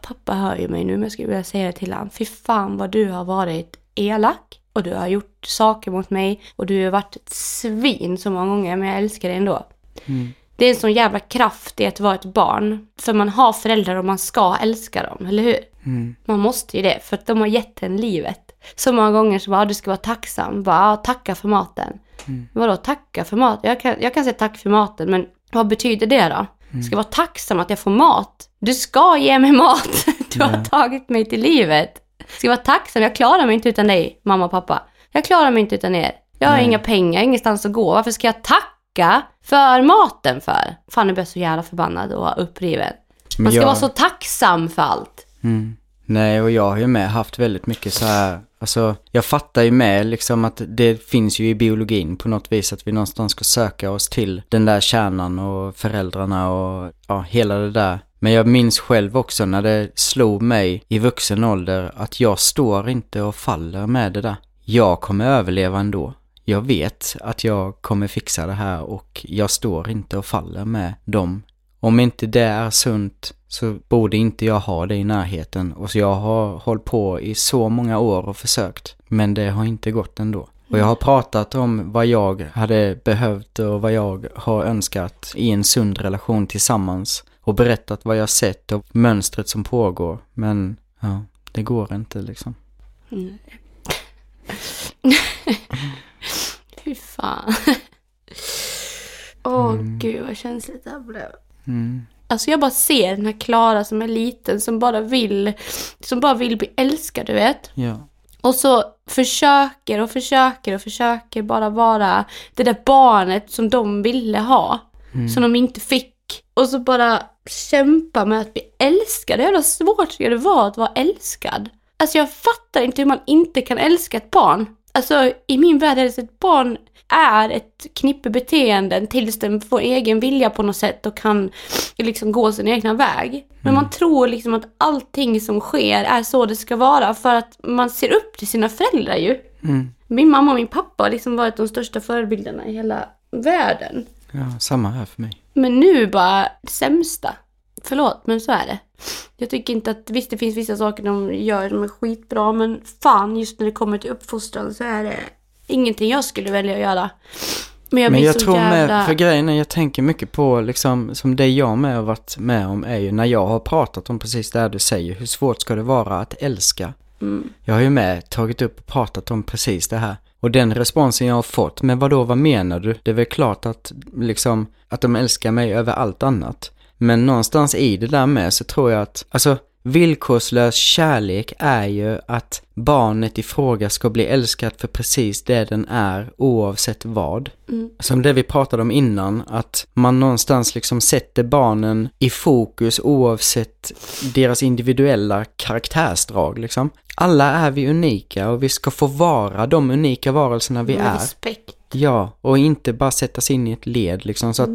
pappa hör ju mig nu men jag skulle vilja säga det till honom. Fy fan vad du har varit elak och du har gjort saker mot mig och du har varit ett svin så många gånger men jag älskar dig ändå. Det är en sån jävla kraft i att vara ett barn. För man har föräldrar och man ska älska dem, eller hur? Mm. Man måste ju det, för att de har gett en livet. Så många gånger så bara, "Ah, du ska vara tacksam. Bara, "Ah, tacka för maten. Mm. Vadå tacka för maten? Jag kan, jag kan säga tack för maten, men vad betyder det då? Mm. Ska vara tacksam att jag får mat. Du ska ge mig mat. Du har Ja. tagit mig till livet. Ska vara tacksam. Jag klarar mig inte utan dig, mamma och pappa. Jag klarar mig inte utan er. Jag har Nej. inga pengar, ingenstans att gå. Varför ska jag tacka för maten för? Fan, nu blir jag så jävla förbannad och uppriven. Man ska jag- vara så tacksam för allt. Mm. Nej, och jag har ju med haft väldigt mycket så här, alltså jag fattar ju med liksom att det finns ju i biologin på något vis att vi någonstans ska söka oss till den där kärnan och föräldrarna och ja, hela det där. Men jag minns själv också när det slog mig i vuxen ålder att jag står inte och faller med det där. Jag kommer överleva ändå. Jag vet att jag kommer fixa det här och jag står inte och faller med dem om inte det är sunt så borde inte jag ha det i närheten. Och så jag har hållit på i så många år och försökt. Men det har inte gått ändå. Och jag har pratat om vad jag hade behövt och vad jag har önskat i en sund relation tillsammans. Och berättat vad jag sett och mönstret som pågår. Men ja, det går inte liksom. Fy fan. Åh gud vad känsligt det här blev. Mm. Alltså jag bara ser den här Klara som är liten som bara vill, som bara vill bli älskad du vet. Ja. Och så försöker och försöker och försöker bara vara det där barnet som de ville ha. Som de inte fick. Och så bara kämpa med att bli älskad. Hur jävla svårt ska det vara att vara älskad? Alltså jag fattar inte hur man inte kan älska ett barn. Alltså i min värld är det så att barn är ett knippe beteenden tills den får egen vilja på något sätt och kan liksom gå sin egna väg. Men man tror liksom att allting som sker är så det ska vara för att man ser upp till sina föräldrar ju. Mm. Min mamma och min pappa har liksom varit de största förebilderna i hela världen. ja, samma här för mig. Men nu bara det sämsta. Förlåt, men så är det. Jag tycker inte att, visst det finns vissa saker de gör som är skitbra, men fan just när det kommer till uppfostran så är det ingenting jag skulle välja att göra. Men jag Men jag tror jävla... med, för grejen är, jag tänker mycket på liksom, som det jag med har varit med om är ju när jag har pratat om precis det här du säger, hur svårt ska det vara att älska? Mm. Jag har ju med tagit upp och pratat om precis det här. Och den responsen jag har fått, men vad då vad menar du? Det är väl klart att liksom, att de älskar mig över allt annat. Men någonstans i det där med så tror jag att, alltså villkorslös kärlek är ju att barnet i fråga ska bli älskat för precis det den är oavsett vad. Mm. Som det vi pratade om innan, att man någonstans liksom sätter barnen i fokus oavsett deras individuella karaktärsdrag liksom. Alla är vi unika och vi ska få vara de unika varelserna vi Med är. respekt. Ja, och inte bara sättas in i ett led liksom. Så att,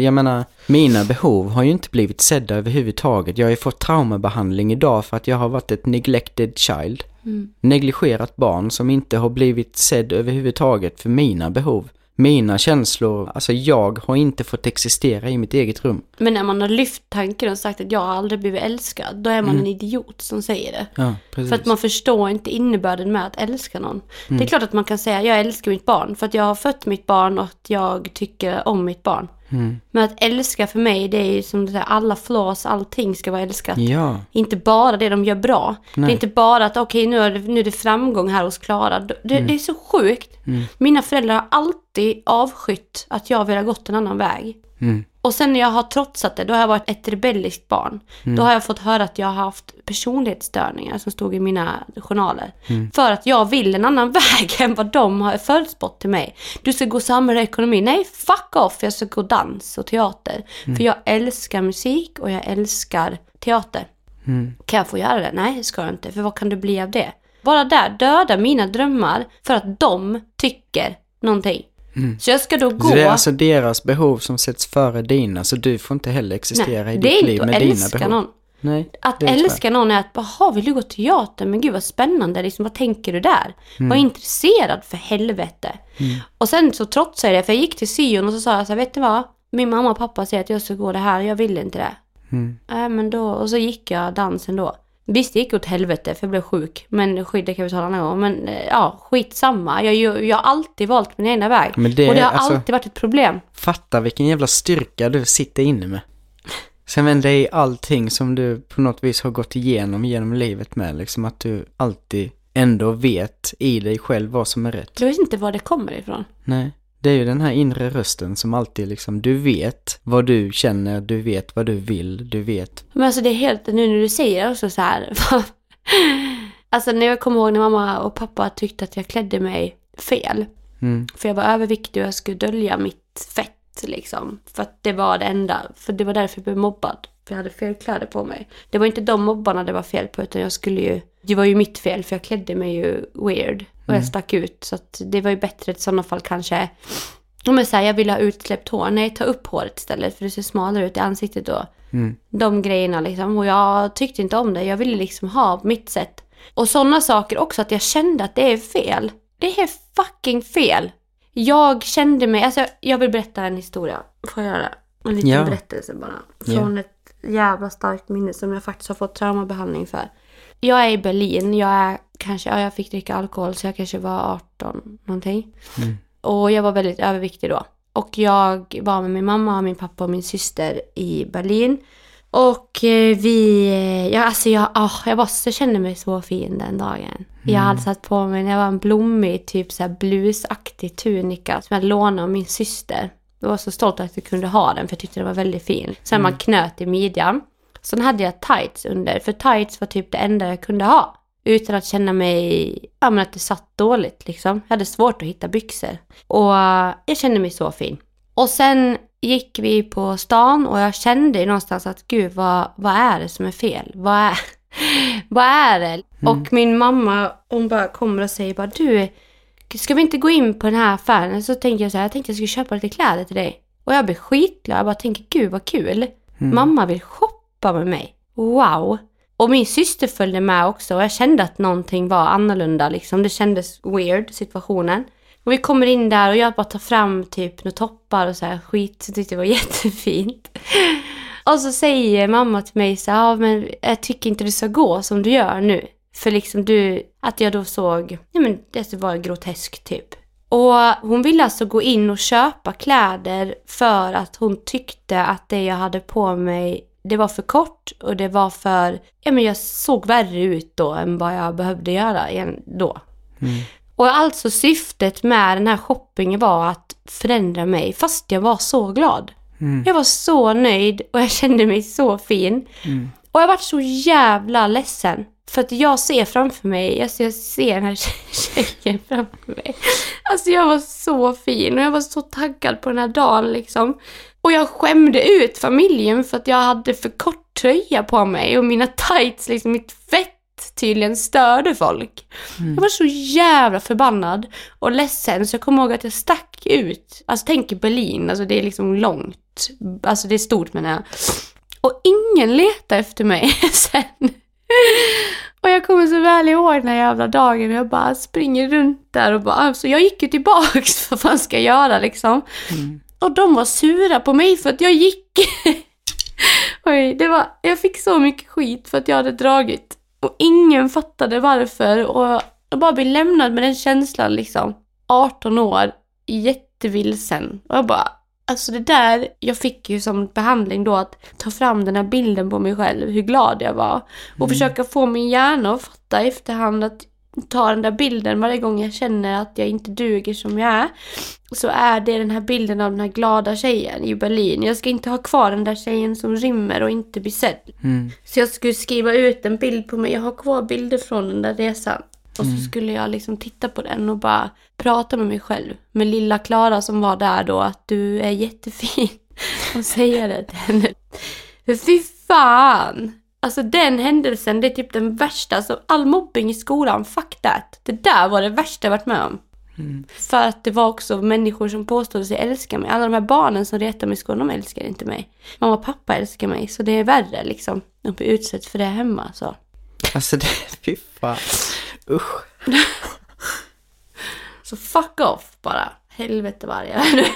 jag menar, mina behov har ju inte blivit sedda överhuvudtaget. Jag har ju fått traumabehandling idag för att jag har varit ett neglected child. Mm. Negligerat barn som inte har blivit sedd överhuvudtaget för mina behov. Mina känslor, alltså jag har inte fått existera i mitt eget rum. Men när man har lyft tanken och sagt att jag har aldrig blivit älskad, då är man Mm. en idiot som säger det. Ja. För att man förstår inte innebörden med att älska någon. Mm. Det är klart att man kan säga jag älskar mitt barn för att jag har fött mitt barn och att jag tycker om mitt barn. Mm. Men att älska för mig det är ju som det där, alla flaws, allting ska vara älskat. Ja, Inte bara det de gör bra. Det Nej. är inte bara att okej nu, är det, nu är det framgång här hos Klara. Det, Mm. det är så sjukt. Mina föräldrar har alltid avskytt att jag vill ha gått en annan väg. Mm. Och sen när jag har trotsat det, då har jag varit ett rebelliskt barn. Då har jag fått höra att jag har haft personlighetsstörningar som stod i mina journaler. För att jag vill en annan väg än vad de har förutspått till mig. Du ska gå samhälle och ekonomi. Nej, fuck off! Jag ska gå dans och teater. För jag älskar musik och jag älskar teater. Mm. Kan jag få göra det? Nej, det ska jag inte. För vad kan det bli av det? Bara där, döda mina drömmar för att de tycker någonting. Så jag ska då gå... Så det är alltså deras behov som sätts före dina, så du får inte heller existera Nej, i ditt liv med dina behov. någon. Nej, Att älska någon är att bara, "Ha, vill du gå teater? Men gud vad spännande, liksom, vad tänker du där? Mm. Var intresserad för helvete. Och sen så trotsade jag det, för jag gick till syon och så sa jag så här, vet du vad? Min mamma och pappa säger att jag ska gå det här, jag vill inte det. Mm. Nej men då, och så gick jag dansen då. Visst det gick åt helvete för jag blev sjuk, men skit det kan vi ta en annan gång. Men eh, ja, skitsamma. Jag, jag, jag har alltid valt min egna väg. Men det och det har alltså- alltid varit ett problem. Fatta vilken jävla styrka du sitter inne med. Sen vänder det i allting som du på något vis har gått igenom genom livet med, liksom att du alltid ändå vet i dig själv vad som är rätt. Jag vet inte var det kommer ifrån. Nej, det är ju den här inre rösten som alltid liksom, du vet vad du känner, du vet vad du vill, du vet. Men alltså det är helt, nu när du säger det också så här. alltså när jag kommer ihåg när mamma och pappa tyckte att jag klädde mig fel. Mm, För jag var överviktig och jag skulle dölja mitt fett liksom. För att det var det enda. För det var därför jag blev mobbad. För jag hade fel kläder på mig. Det var inte de mobbarna det var fel på utan jag skulle ju... Det var ju mitt fel för jag klädde mig ju weird. Och jag stack ut. Så det var ju bättre i sådana fall kanske. Om jag säger jag vill ha utsläppt hår. Nej, ta upp håret istället för det ser smalare ut i ansiktet då. mm, De grejerna liksom. Och jag tyckte inte om det. Jag ville liksom ha mitt sätt. Och sådana saker också att jag kände att det är fel. Det är fucking fel. Jag kände mig, alltså jag vill berätta en historia. Får jag göra det? En liten Ja. berättelse bara. Från ett jävla starkt minne som jag faktiskt har fått traumabehandling för. Jag är i Berlin, jag är kanske, ja jag fick dricka alkohol så jag kanske var 18 någonting. Mm. Och jag var väldigt överviktig då. Och jag var med min mamma, min pappa och min syster i Berlin. Och eh, vi, eh, ja alltså jag, ah, jag, var, jag kände mig så fin den dagen. Jag hade satt på mig, jag var en blommig typ så här blusaktig tunika som jag lånade av min syster. Jag var så stolt att jag kunde ha den för jag tyckte den var väldigt fin. Sen man knöt i midjan. Sen hade jag tights under, för tights var typ det enda jag kunde ha. Utan att känna mig, ja men att det satt dåligt liksom. Jag hade svårt att hitta byxor. Och eh, jag kände mig så fin. Och sen gick vi på stan och jag kände någonstans att gud vad, vad är det som är fel? Vad är, vad är det? Och min mamma hon bara kommer och säger bara du, ska vi inte gå in på den här affären? Så tänker jag så här, jag tänkte jag skulle köpa lite kläder till dig. Och jag blir skitglad, jag bara tänker gud vad kul. Mamma vill shoppa med mig. Wow! Och min syster följde med också och jag kände att någonting var annorlunda liksom. Det kändes weird, situationen. Och vi kommer in där och jag bara tar fram typ några toppar och så här skit. Så jag tyckte det var jättefint. Och så säger mamma till mig så här, ja men jag tycker inte du ska gå som du gör nu. För liksom du, att jag då såg, ja men det var groteskt typ. Och hon ville alltså gå in och köpa kläder för att hon tyckte att det jag hade på mig det var för kort och det var för, ja men jag såg värre ut då än vad jag behövde göra då. Och alltså syftet med den här shoppingen var att förändra mig fast jag var så glad. Jag var så nöjd och jag kände mig så fin. Och jag varit så jävla ledsen. För att jag ser framför mig, alltså jag ser den här tjejen framför mig. Alltså jag var så fin och jag var så taggad på den här dagen liksom. Och jag skämde ut familjen för att jag hade för kort tröja på mig och mina tights, liksom mitt fett tydligen störde folk. Jag var så jävla förbannad och ledsen så jag kommer ihåg att jag stack ut. Alltså tänk i Berlin, alltså det är liksom långt. Alltså det är stort menar jag. Och ingen letade efter mig sen. Och jag kommer så väl ihåg den här jävla dagen och jag bara springer runt där och bara, alltså jag gick ju tillbaks vad fan ska jag göra liksom. Och de var sura på mig för att jag gick. Oj, det var, jag fick så mycket skit för att jag hade dragit. Och ingen fattade varför och jag bara blev lämnad med den känslan liksom. 18 år, jättevilsen. Och jag bara, alltså det där, jag fick ju som behandling då att ta fram den här bilden på mig själv, hur glad jag var. Och försöka få min hjärna att fatta i efterhand att tar den där bilden varje gång jag känner att jag inte duger som jag är. Så är det den här bilden av den här glada tjejen i Berlin. Jag ska inte ha kvar den där tjejen som rymmer och inte blir sedd. Mm. Så jag skulle skriva ut en bild på mig. Jag har kvar bilder från den där resan. Och Mm. så skulle jag liksom titta på den och bara prata med mig själv. Med lilla Klara som var där då, att du är jättefin. Och säga det till henne. För fy fan! Alltså den händelsen, det är typ den värsta. Alltså all mobbing i skolan, fuck that. Det där var det värsta jag varit med om. För att det var också människor som påstod sig älska mig. Alla de här barnen som retade mig i skolan, de älskar inte mig. Mamma och pappa älskar mig, så det är värre liksom. De blir utsatt för det hemma så. Alltså det, fy fan. Usch. Så fuck off bara. Helvete varje.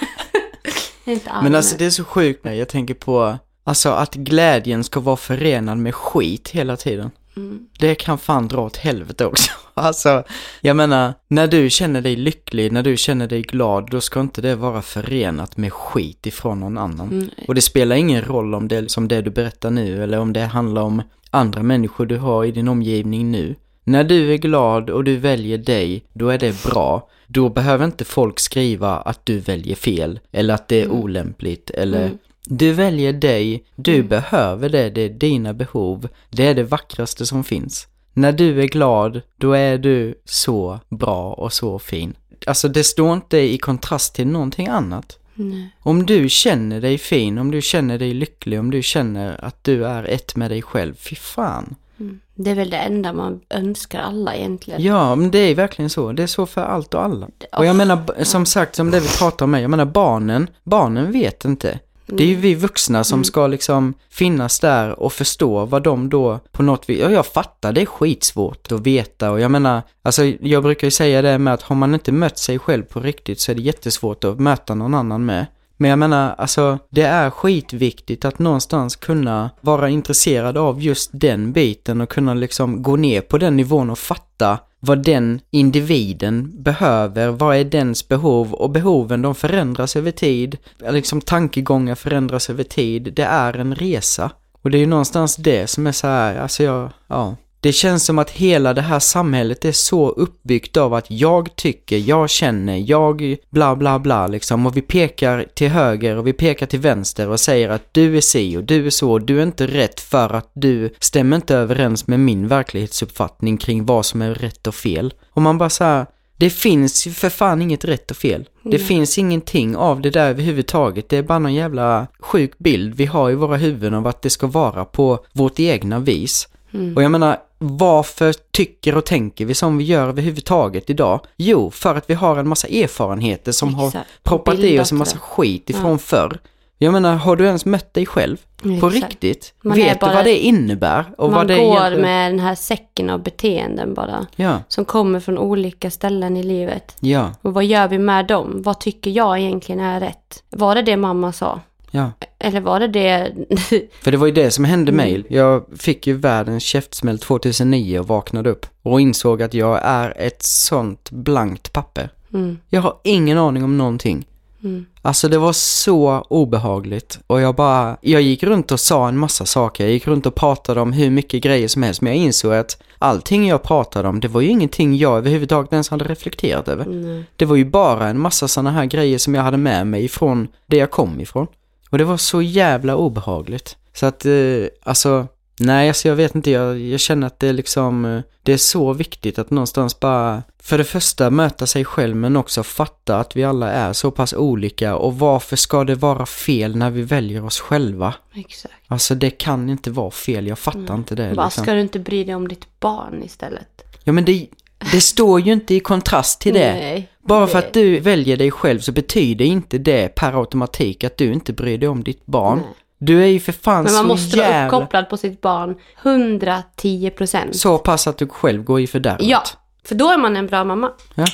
inte alls. Men alltså det är så sjukt när jag tänker på, alltså att glädjen ska vara förenad med skit hela tiden. Mm. Det kan fan dra åt helvete också. Alltså, jag menar, när du känner dig lycklig, när du känner dig glad, då ska inte det vara förenat med skit ifrån någon annan. Mm. Och det spelar ingen roll om det är som det du berättar nu, eller om det handlar om andra människor du har i din omgivning nu. När du är glad och du väljer dig, då är det bra. Då behöver inte folk skriva att du väljer fel, eller att det är olämpligt, eller Mm. Du väljer dig, du behöver det, det är dina behov, det är det vackraste som finns. När du är glad, då är du så bra och så fin. Alltså det står inte i kontrast till någonting annat. Nej. Om du känner dig fin, om du känner dig lycklig, om du känner att du är ett med dig själv, fy fan. Mm. Det är väl det enda man önskar alla egentligen. Ja, men det är verkligen så. Det är så för allt och alla. Och jag menar, b- som sagt, som det vi pratar om jag menar barnen, barnen vet inte. Det är ju vi vuxna som ska liksom finnas där och förstå vad de då på något vis, ja jag fattar, det är skitsvårt att veta och jag menar, alltså jag brukar ju säga det med att har man inte mött sig själv på riktigt så är det jättesvårt att möta någon annan med. Men jag menar, alltså det är skitviktigt att någonstans kunna vara intresserad av just den biten och kunna liksom gå ner på den nivån och fatta vad den individen behöver, vad är dens behov och behoven de förändras över tid, liksom tankegångar förändras över tid, det är en resa. Och det är ju någonstans det som är så här, alltså jag, ja. Det känns som att hela det här samhället är så uppbyggt av att jag tycker, jag känner, jag bla bla bla liksom och vi pekar till höger och vi pekar till vänster och säger att du är si och du är så, du är inte rätt för att du stämmer inte överens med min verklighetsuppfattning kring vad som är rätt och fel. Och man bara så här, det finns ju för fan inget rätt och fel. Det finns ingenting av det där överhuvudtaget. Det är bara någon jävla sjuk bild vi har i våra huvuden av att det ska vara på vårt egna vis. Och jag menar, varför tycker och tänker vi som vi gör överhuvudtaget idag? Jo, för att vi har en massa erfarenheter som har Exakt. proppat i oss en massa det. skit ifrån förr. Jag menar, har du ens mött dig själv? På Exakt. riktigt? Man Vet bara- du vad det innebär? Och man vad det går egentligen- med den här säcken av beteenden bara. Ja, Som kommer från olika ställen i livet. ja, Och vad gör vi med dem? Vad tycker jag egentligen är rätt? Var det det mamma sa? Ja. Eller var det det... För det var ju det som hände Mm. mig. Jag fick ju världens käftsmäll 2009 och vaknade upp. Och insåg att jag är ett sånt blankt papper. mm, Jag har ingen aning om någonting. mm, Alltså det var så obehagligt och jag bara, jag gick runt och sa en massa saker, jag gick runt och pratade om hur mycket grejer som helst men jag insåg att allting jag pratade om det var ju ingenting jag överhuvudtaget ens hade reflekterat över. nej. Det var ju bara en massa sådana här grejer som jag hade med mig från det jag kom ifrån. Och det var så jävla obehagligt. Så att, eh, alltså, nej alltså jag vet inte, jag, jag känner att det är liksom, eh, det är så viktigt att någonstans bara, för det första möta sig själv men också fatta att vi alla är så pass olika och varför ska det vara fel när vi väljer oss själva? Exakt. Alltså det kan inte vara fel, jag fattar inte det Bara, liksom. ska du inte bry dig om ditt barn istället? Ja men det, det står ju inte i kontrast till det. Nej. Bara för Det- att du väljer dig själv så betyder inte det per automatik att du inte bryr dig om ditt barn. Nej. Du är ju för fan Men man så måste vara jävla... uppkopplad på sitt barn 110 procent. Så pass att du själv går i fördärvet. Ja, för då är man en bra mamma. Det är,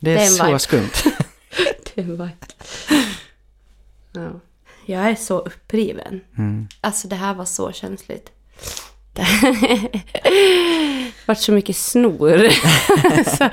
Det är en så vibe. skumt. Det var... ja. Jag är så uppriven. Mm. Alltså det här var så känsligt. Vart så mycket snor. så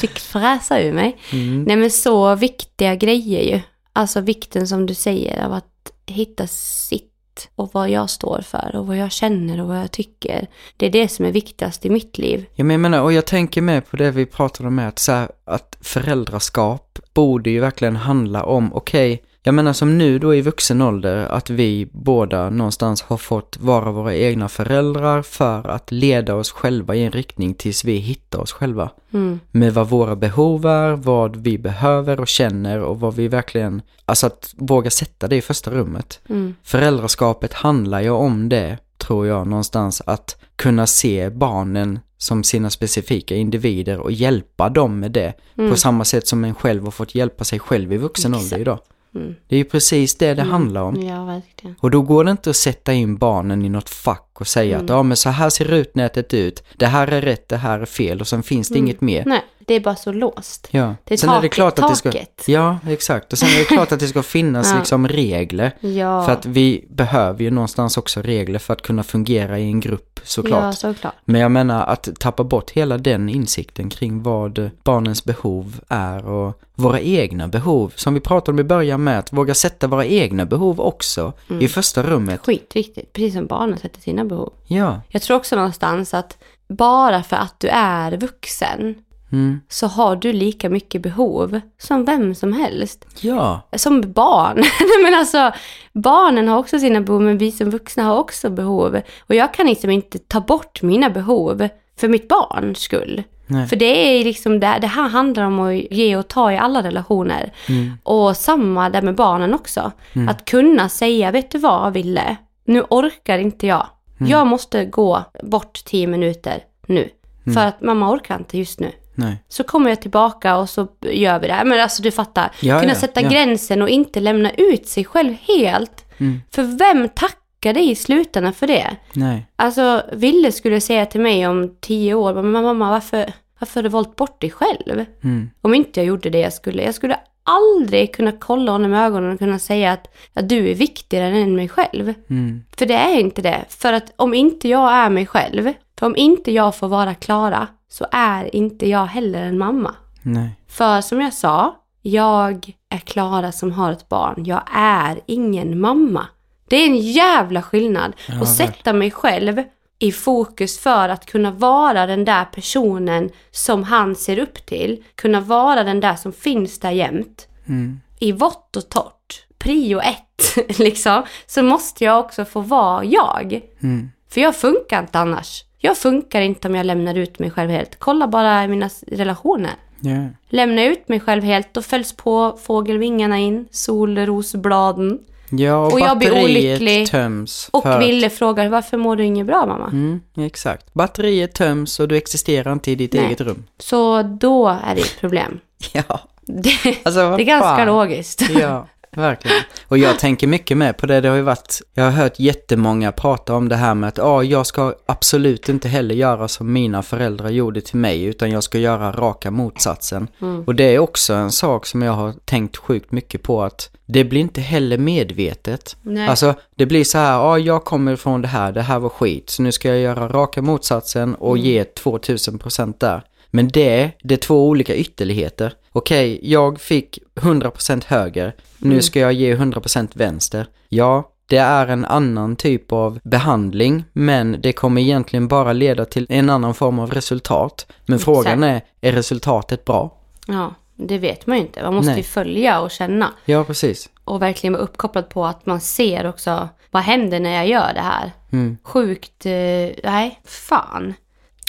fick fräsa ur mig. Mm. Nej men så viktiga grejer ju. Alltså vikten som du säger av att hitta sitt och vad jag står för och vad jag känner och vad jag tycker. Det är det som är viktigast i mitt liv. Ja, men jag menar, och jag tänker med på det vi pratade om, att, så här, att föräldraskap borde ju verkligen handla om, okej, jag menar som nu då i vuxen ålder, att vi båda någonstans har fått vara våra egna föräldrar för att leda oss själva i en riktning tills vi hittar oss själva. Mm. Med vad våra behov är, vad vi behöver och känner och vad vi verkligen, alltså att våga sätta det i första rummet. Mm. Föräldraskapet handlar ju om det, tror jag någonstans, att kunna se barnen som sina specifika individer och hjälpa dem med det. Mm. På samma sätt som en själv har fått hjälpa sig själv i vuxen Exakt. ålder idag. Mm. Det är ju precis det det handlar om. Ja, verkligen. Och då går det inte att sätta in barnen i något fack och säga Mm. att ja men så här ser rutnätet ut, det här är rätt, det här är fel och sen finns det inget mer. Nej, det är bara så låst. Ja. Det är sen är det taket, klart att det ska... taket. Ja, exakt. Och sen är det klart att det ska finnas Ja. liksom regler. Ja, För att vi behöver ju någonstans också regler för att kunna fungera i en grupp såklart. ja såklart. Men jag menar att tappa bort hela den insikten kring vad barnens behov är och våra egna behov. Som vi pratade om i början med, att våga sätta våra egna behov också Mm. i första rummet. Skitviktigt, precis som barnen sätter sina behov. Ja. Jag tror också någonstans att bara för att du är vuxen Mm. så har du lika mycket behov som vem som helst. Ja. Som barn. Men alltså, barnen har också sina behov, men vi som vuxna har också behov. Och jag kan liksom inte ta bort mina behov för mitt barns skull. Nej. För det är liksom det, det här handlar om att ge och ta i alla relationer. Mm. Och samma där med barnen också. Att kunna säga, vet du vad Ville? Nu orkar inte jag. Mm. Jag måste gå bort tio minuter nu. Mm. För att mamma orkar inte just nu. Nej. Så kommer jag tillbaka och så gör vi det här. Men alltså du fattar. Ja, kunna ja, sätta ja. gränsen och inte lämna ut sig själv helt. Mm. För vem tackar dig i slutändan för det? Nej. Alltså, Ville skulle säga till mig om tio år, men mamma, varför, varför har du valt bort dig själv? Mm. Om inte jag gjorde det jag skulle. Jag skulle aldrig kunna kolla honom i ögonen och kunna säga att, att du är viktigare än mig själv. Mm. För det är inte det. För att om inte jag är mig själv, för om inte jag får vara Klara, så är inte jag heller en mamma. Nej. För som jag sa, jag är Klara som har ett barn. Jag är ingen mamma. Det är en jävla skillnad. Ja, att sätta mig själv i fokus för att kunna vara den där personen som han ser upp till. Kunna vara den där som finns där jämt. Mm. I vått och torrt, prio ett, liksom, så måste jag också få vara jag. Mm. För jag funkar inte annars. Jag funkar inte om jag lämnar ut mig själv helt. Kolla bara mina relationer. Lämnar jag ut mig själv helt, då fälls på fågelvingarna in, solrosbladen. Ja, och, Och jag blir olycklig. töms. Och för att- Ville frågar, varför mår du inget bra mamma? Mm, exakt. Batteriet töms och du existerar inte i ditt Nej. eget rum. Så då är det ett problem. Ja, Det, alltså det är ganska fan. logiskt. Ja, verkligen. Och jag tänker mycket med på det. Det har ju varit, jag har hört jättemånga prata om det här med att ja, jag ska absolut inte heller göra som mina föräldrar gjorde till mig, utan jag ska göra raka motsatsen. Mm. Och det är också en sak som jag har tänkt sjukt mycket på att det blir inte heller medvetet. Nej. Alltså, det blir så här, ja, jag kommer från det här, det här var skit, så nu ska jag göra raka motsatsen och Mm. ge 2000% där. Men det, det är två olika ytterligheter. Okej, jag fick 100% höger, nu Mm. ska jag ge 100% vänster. Ja, det är en annan typ av behandling, men det kommer egentligen bara leda till en annan form av resultat. Men frågan är, är resultatet bra? Ja, det vet man ju inte. Man måste Nej. ju följa och känna. Ja, precis. Och verkligen vara uppkopplad på att man ser också, vad händer när jag gör det här? Mm. Sjukt, eh, nej, fan.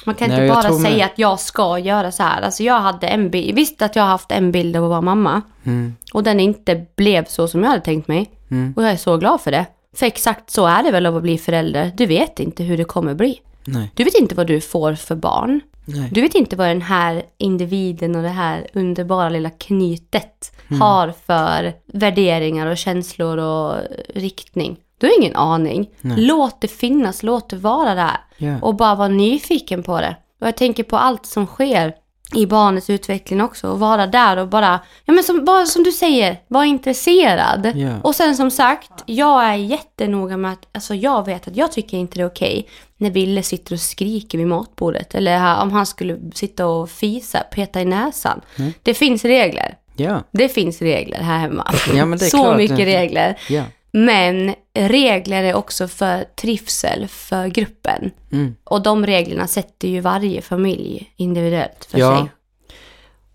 Man kan Nej, inte bara tror med. säga att jag ska göra så här. Alltså jag hade en bild, visst att jag har haft en bild av att vara mamma. Mm. Och den inte blev så som jag hade tänkt mig. Mm. Och jag är så glad för det. För exakt så är det väl att bli förälder. Du vet inte hur det kommer bli. Nej, Du vet inte vad du får för barn. nej. Du vet inte vad den här individen och det här underbara lilla knytet Mm. har för värderingar och känslor och riktning. Du har ingen aning. Låt det finnas, låt det vara där. Ja. Och bara vara nyfiken på det. Och jag tänker på allt som sker i barnets utveckling också. Och vara där och bara, ja men som, bara som du säger, vara intresserad. Ja. Och sen som sagt, jag är jättenoga med att, alltså jag vet att jag tycker inte det är okej när Ville sitter och skriker vid matbordet. Eller om han skulle sitta och fisa, peta i näsan. Mm. Det finns regler. Ja, Det finns regler här hemma. Ja, Så klart. mycket regler. ja. Men regler är också för trivsel för gruppen. Mm. Och de reglerna sätter ju varje familj individuellt för Ja. sig.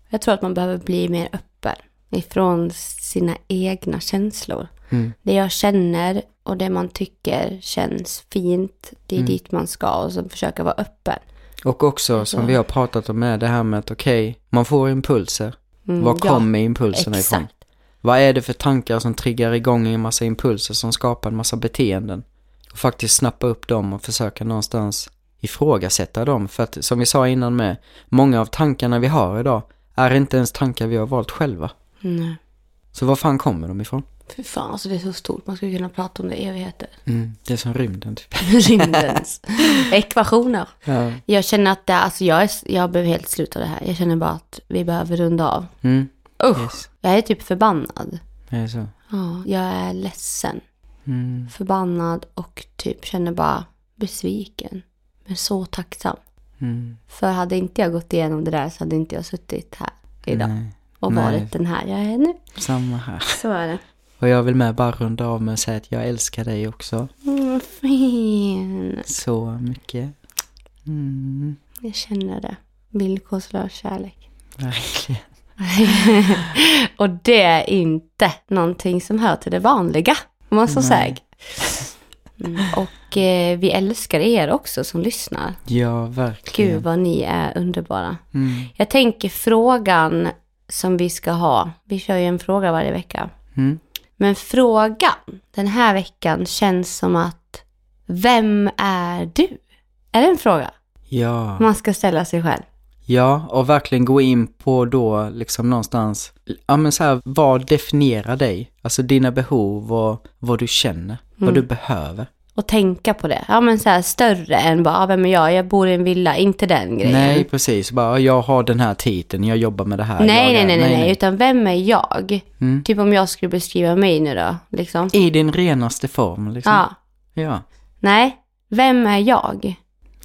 Jag tror att man behöver bli mer öppen ifrån sina egna känslor. Mm. Det jag känner och det man tycker känns fint, det är Mm. dit man ska och så försöka vara öppen. Och också som Så. vi har pratat om är det här med att okej, man får impulser. Mm, Var ja, kommer impulserna ifrån? Vad är det för tankar som triggar igång en massa impulser som skapar en massa beteenden? Och faktiskt snappa upp dem och försöka någonstans ifrågasätta dem. För att som vi sa innan med, många av tankarna vi har idag är inte ens tankar vi har valt själva. Nej. Så var fan kommer de ifrån? Fy fan, alltså det är så stort. Man skulle kunna prata om det i evigheter. Mm, det är som rymden typ. Rymdens ekvationer. Ja. Jag känner att det, alltså jag, är, jag behöver helt sluta det här. Jag känner bara att vi behöver runda av. Mm, Usch, yes. jag är typ förbannad. Det är så. Ja, jag är ledsen. Mm. Förbannad och typ känner bara besviken. Men så tacksam. Mm. För hade inte jag gått igenom det där så hade inte jag suttit här idag. Nej, Och Nej. varit den här jag är nu. samma här. Så är det. Och jag vill med bara runda av med att säga att jag älskar dig också. Mm, vad fin. Så mycket. Mm, Jag känner det. Villkorslös kärlek. verkligen. och det är inte någonting som hör till det vanliga, om man så säger. Mm. Och eh, vi älskar er också som lyssnar. Ja, verkligen. Gud vad ni är underbara. Mm. Jag tänker frågan som vi ska ha. Vi kör ju en fråga varje vecka. Mm. Men frågan den här veckan känns som att vem är du? Är det en fråga Ja. man ska ställa sig själv? Ja, och verkligen gå in på då liksom någonstans, ja men så här, vad definierar dig? Alltså dina behov och vad du känner, vad du behöver. Och tänka på det. Ja men så här större än bara, ah, vem är jag? Jag bor i en villa. Inte den grejen. Nej, precis. Bara, jag har den här titeln, jag jobbar med det här. nej, nej, nej, nej, nej. Utan vem är jag? Mm. Typ om jag skulle beskriva mig nu då, liksom. I din renaste form, liksom. Ja. Ja. Nej, vem är jag?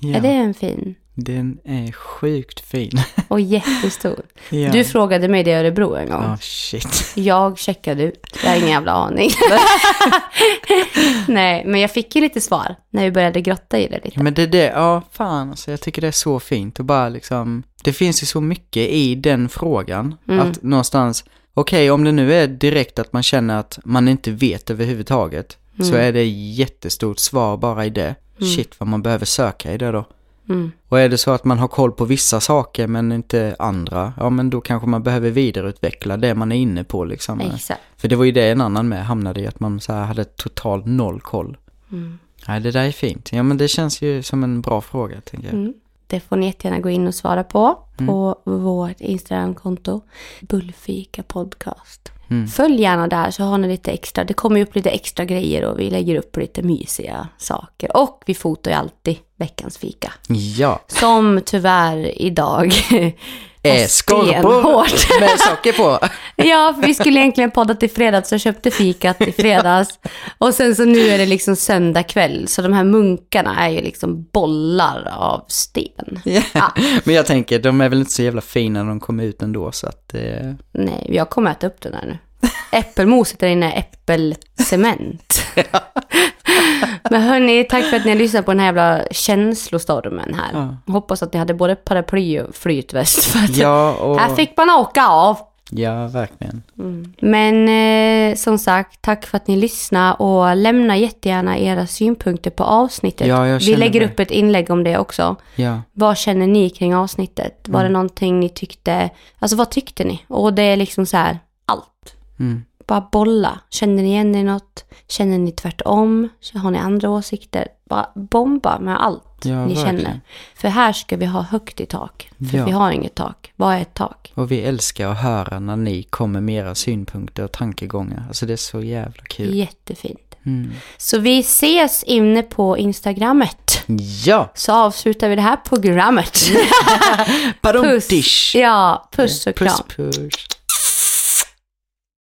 ja. Är det en fin? Den är sjukt fin. Och jättestor. ja. Du frågade mig det i Örebro en gång. Ja, shit. Jag checkade ut. Jag har ingen jävla aning. Nej, men jag fick ju lite svar när vi började grotta i det lite. Ja, men det är det, ja fan alltså, jag tycker det är så fint och bara liksom, det finns ju så mycket i den frågan. Mm. Att någonstans, okej om det nu är direkt att man känner att man inte vet överhuvudtaget, så Mm. är det jättestort svar bara i det. Shit vad man behöver söka i det då. Mm. Och är det så att man har koll på vissa saker men inte andra, ja men då kanske man behöver vidareutveckla det man är inne på liksom. Exakt. För det var ju det en annan med hamnade i, att man så här hade totalt noll koll. Mm. Nej, det där är fint. Ja, men det känns ju som en bra fråga, tänker jag. Mm. Det får ni jättegärna gå in och svara på. På vårt Instagramkonto. Bullfika podcast. Mm. Följ gärna där så har ni lite extra. Det kommer ju upp lite extra grejer och vi lägger upp lite mysiga saker. Och vi fotar ju alltid veckans fika. Ja, Som tyvärr idag är skorpor med socker på. Ja, för vi skulle egentligen podda till fredags så jag köpte fikat i fredags. Och sen så nu är det liksom söndag kväll. Så de här munkarna är ju liksom bollar av sten. Ja. Men jag tänker, de är väl inte så jävla fina när de kommer ut ändå, så att... Eh... Nej, jag kommer äta upp den här nu. Äppelmoset där inne är äppelcement. Men hörni, tack för att ni har lyssnat på den här jävla känslostormen här. Ja. Hoppas att ni hade både paraply och flytväst. För att Ja, och... här fick man åka av. Ja, verkligen. Men eh, som sagt, tack för att ni lyssnar och lämna jättegärna era synpunkter på avsnittet. Ja, Vi lägger det. upp ett inlägg om det också. Ja, Vad känner ni kring avsnittet? Var det någonting ni tyckte, alltså vad tyckte ni? Och det är liksom så här, allt. Mm. Bara bolla. Känner ni igen er något? Känner ni tvärtom? Har ni andra åsikter? Bara bomba med allt Ja, ni verkligen. känner. För här ska vi ha högt i tak. För Ja. vi har inget tak. Vad är ett tak? och vi älskar att höra när ni kommer med era synpunkter och tankegångar. Alltså det är så jävla kul. Jättefint. Mm. Så vi ses inne på Instagrammet. Ja! Så avslutar vi det här programmet. Badum-dish! Ja, puss och kram. Puss, puss.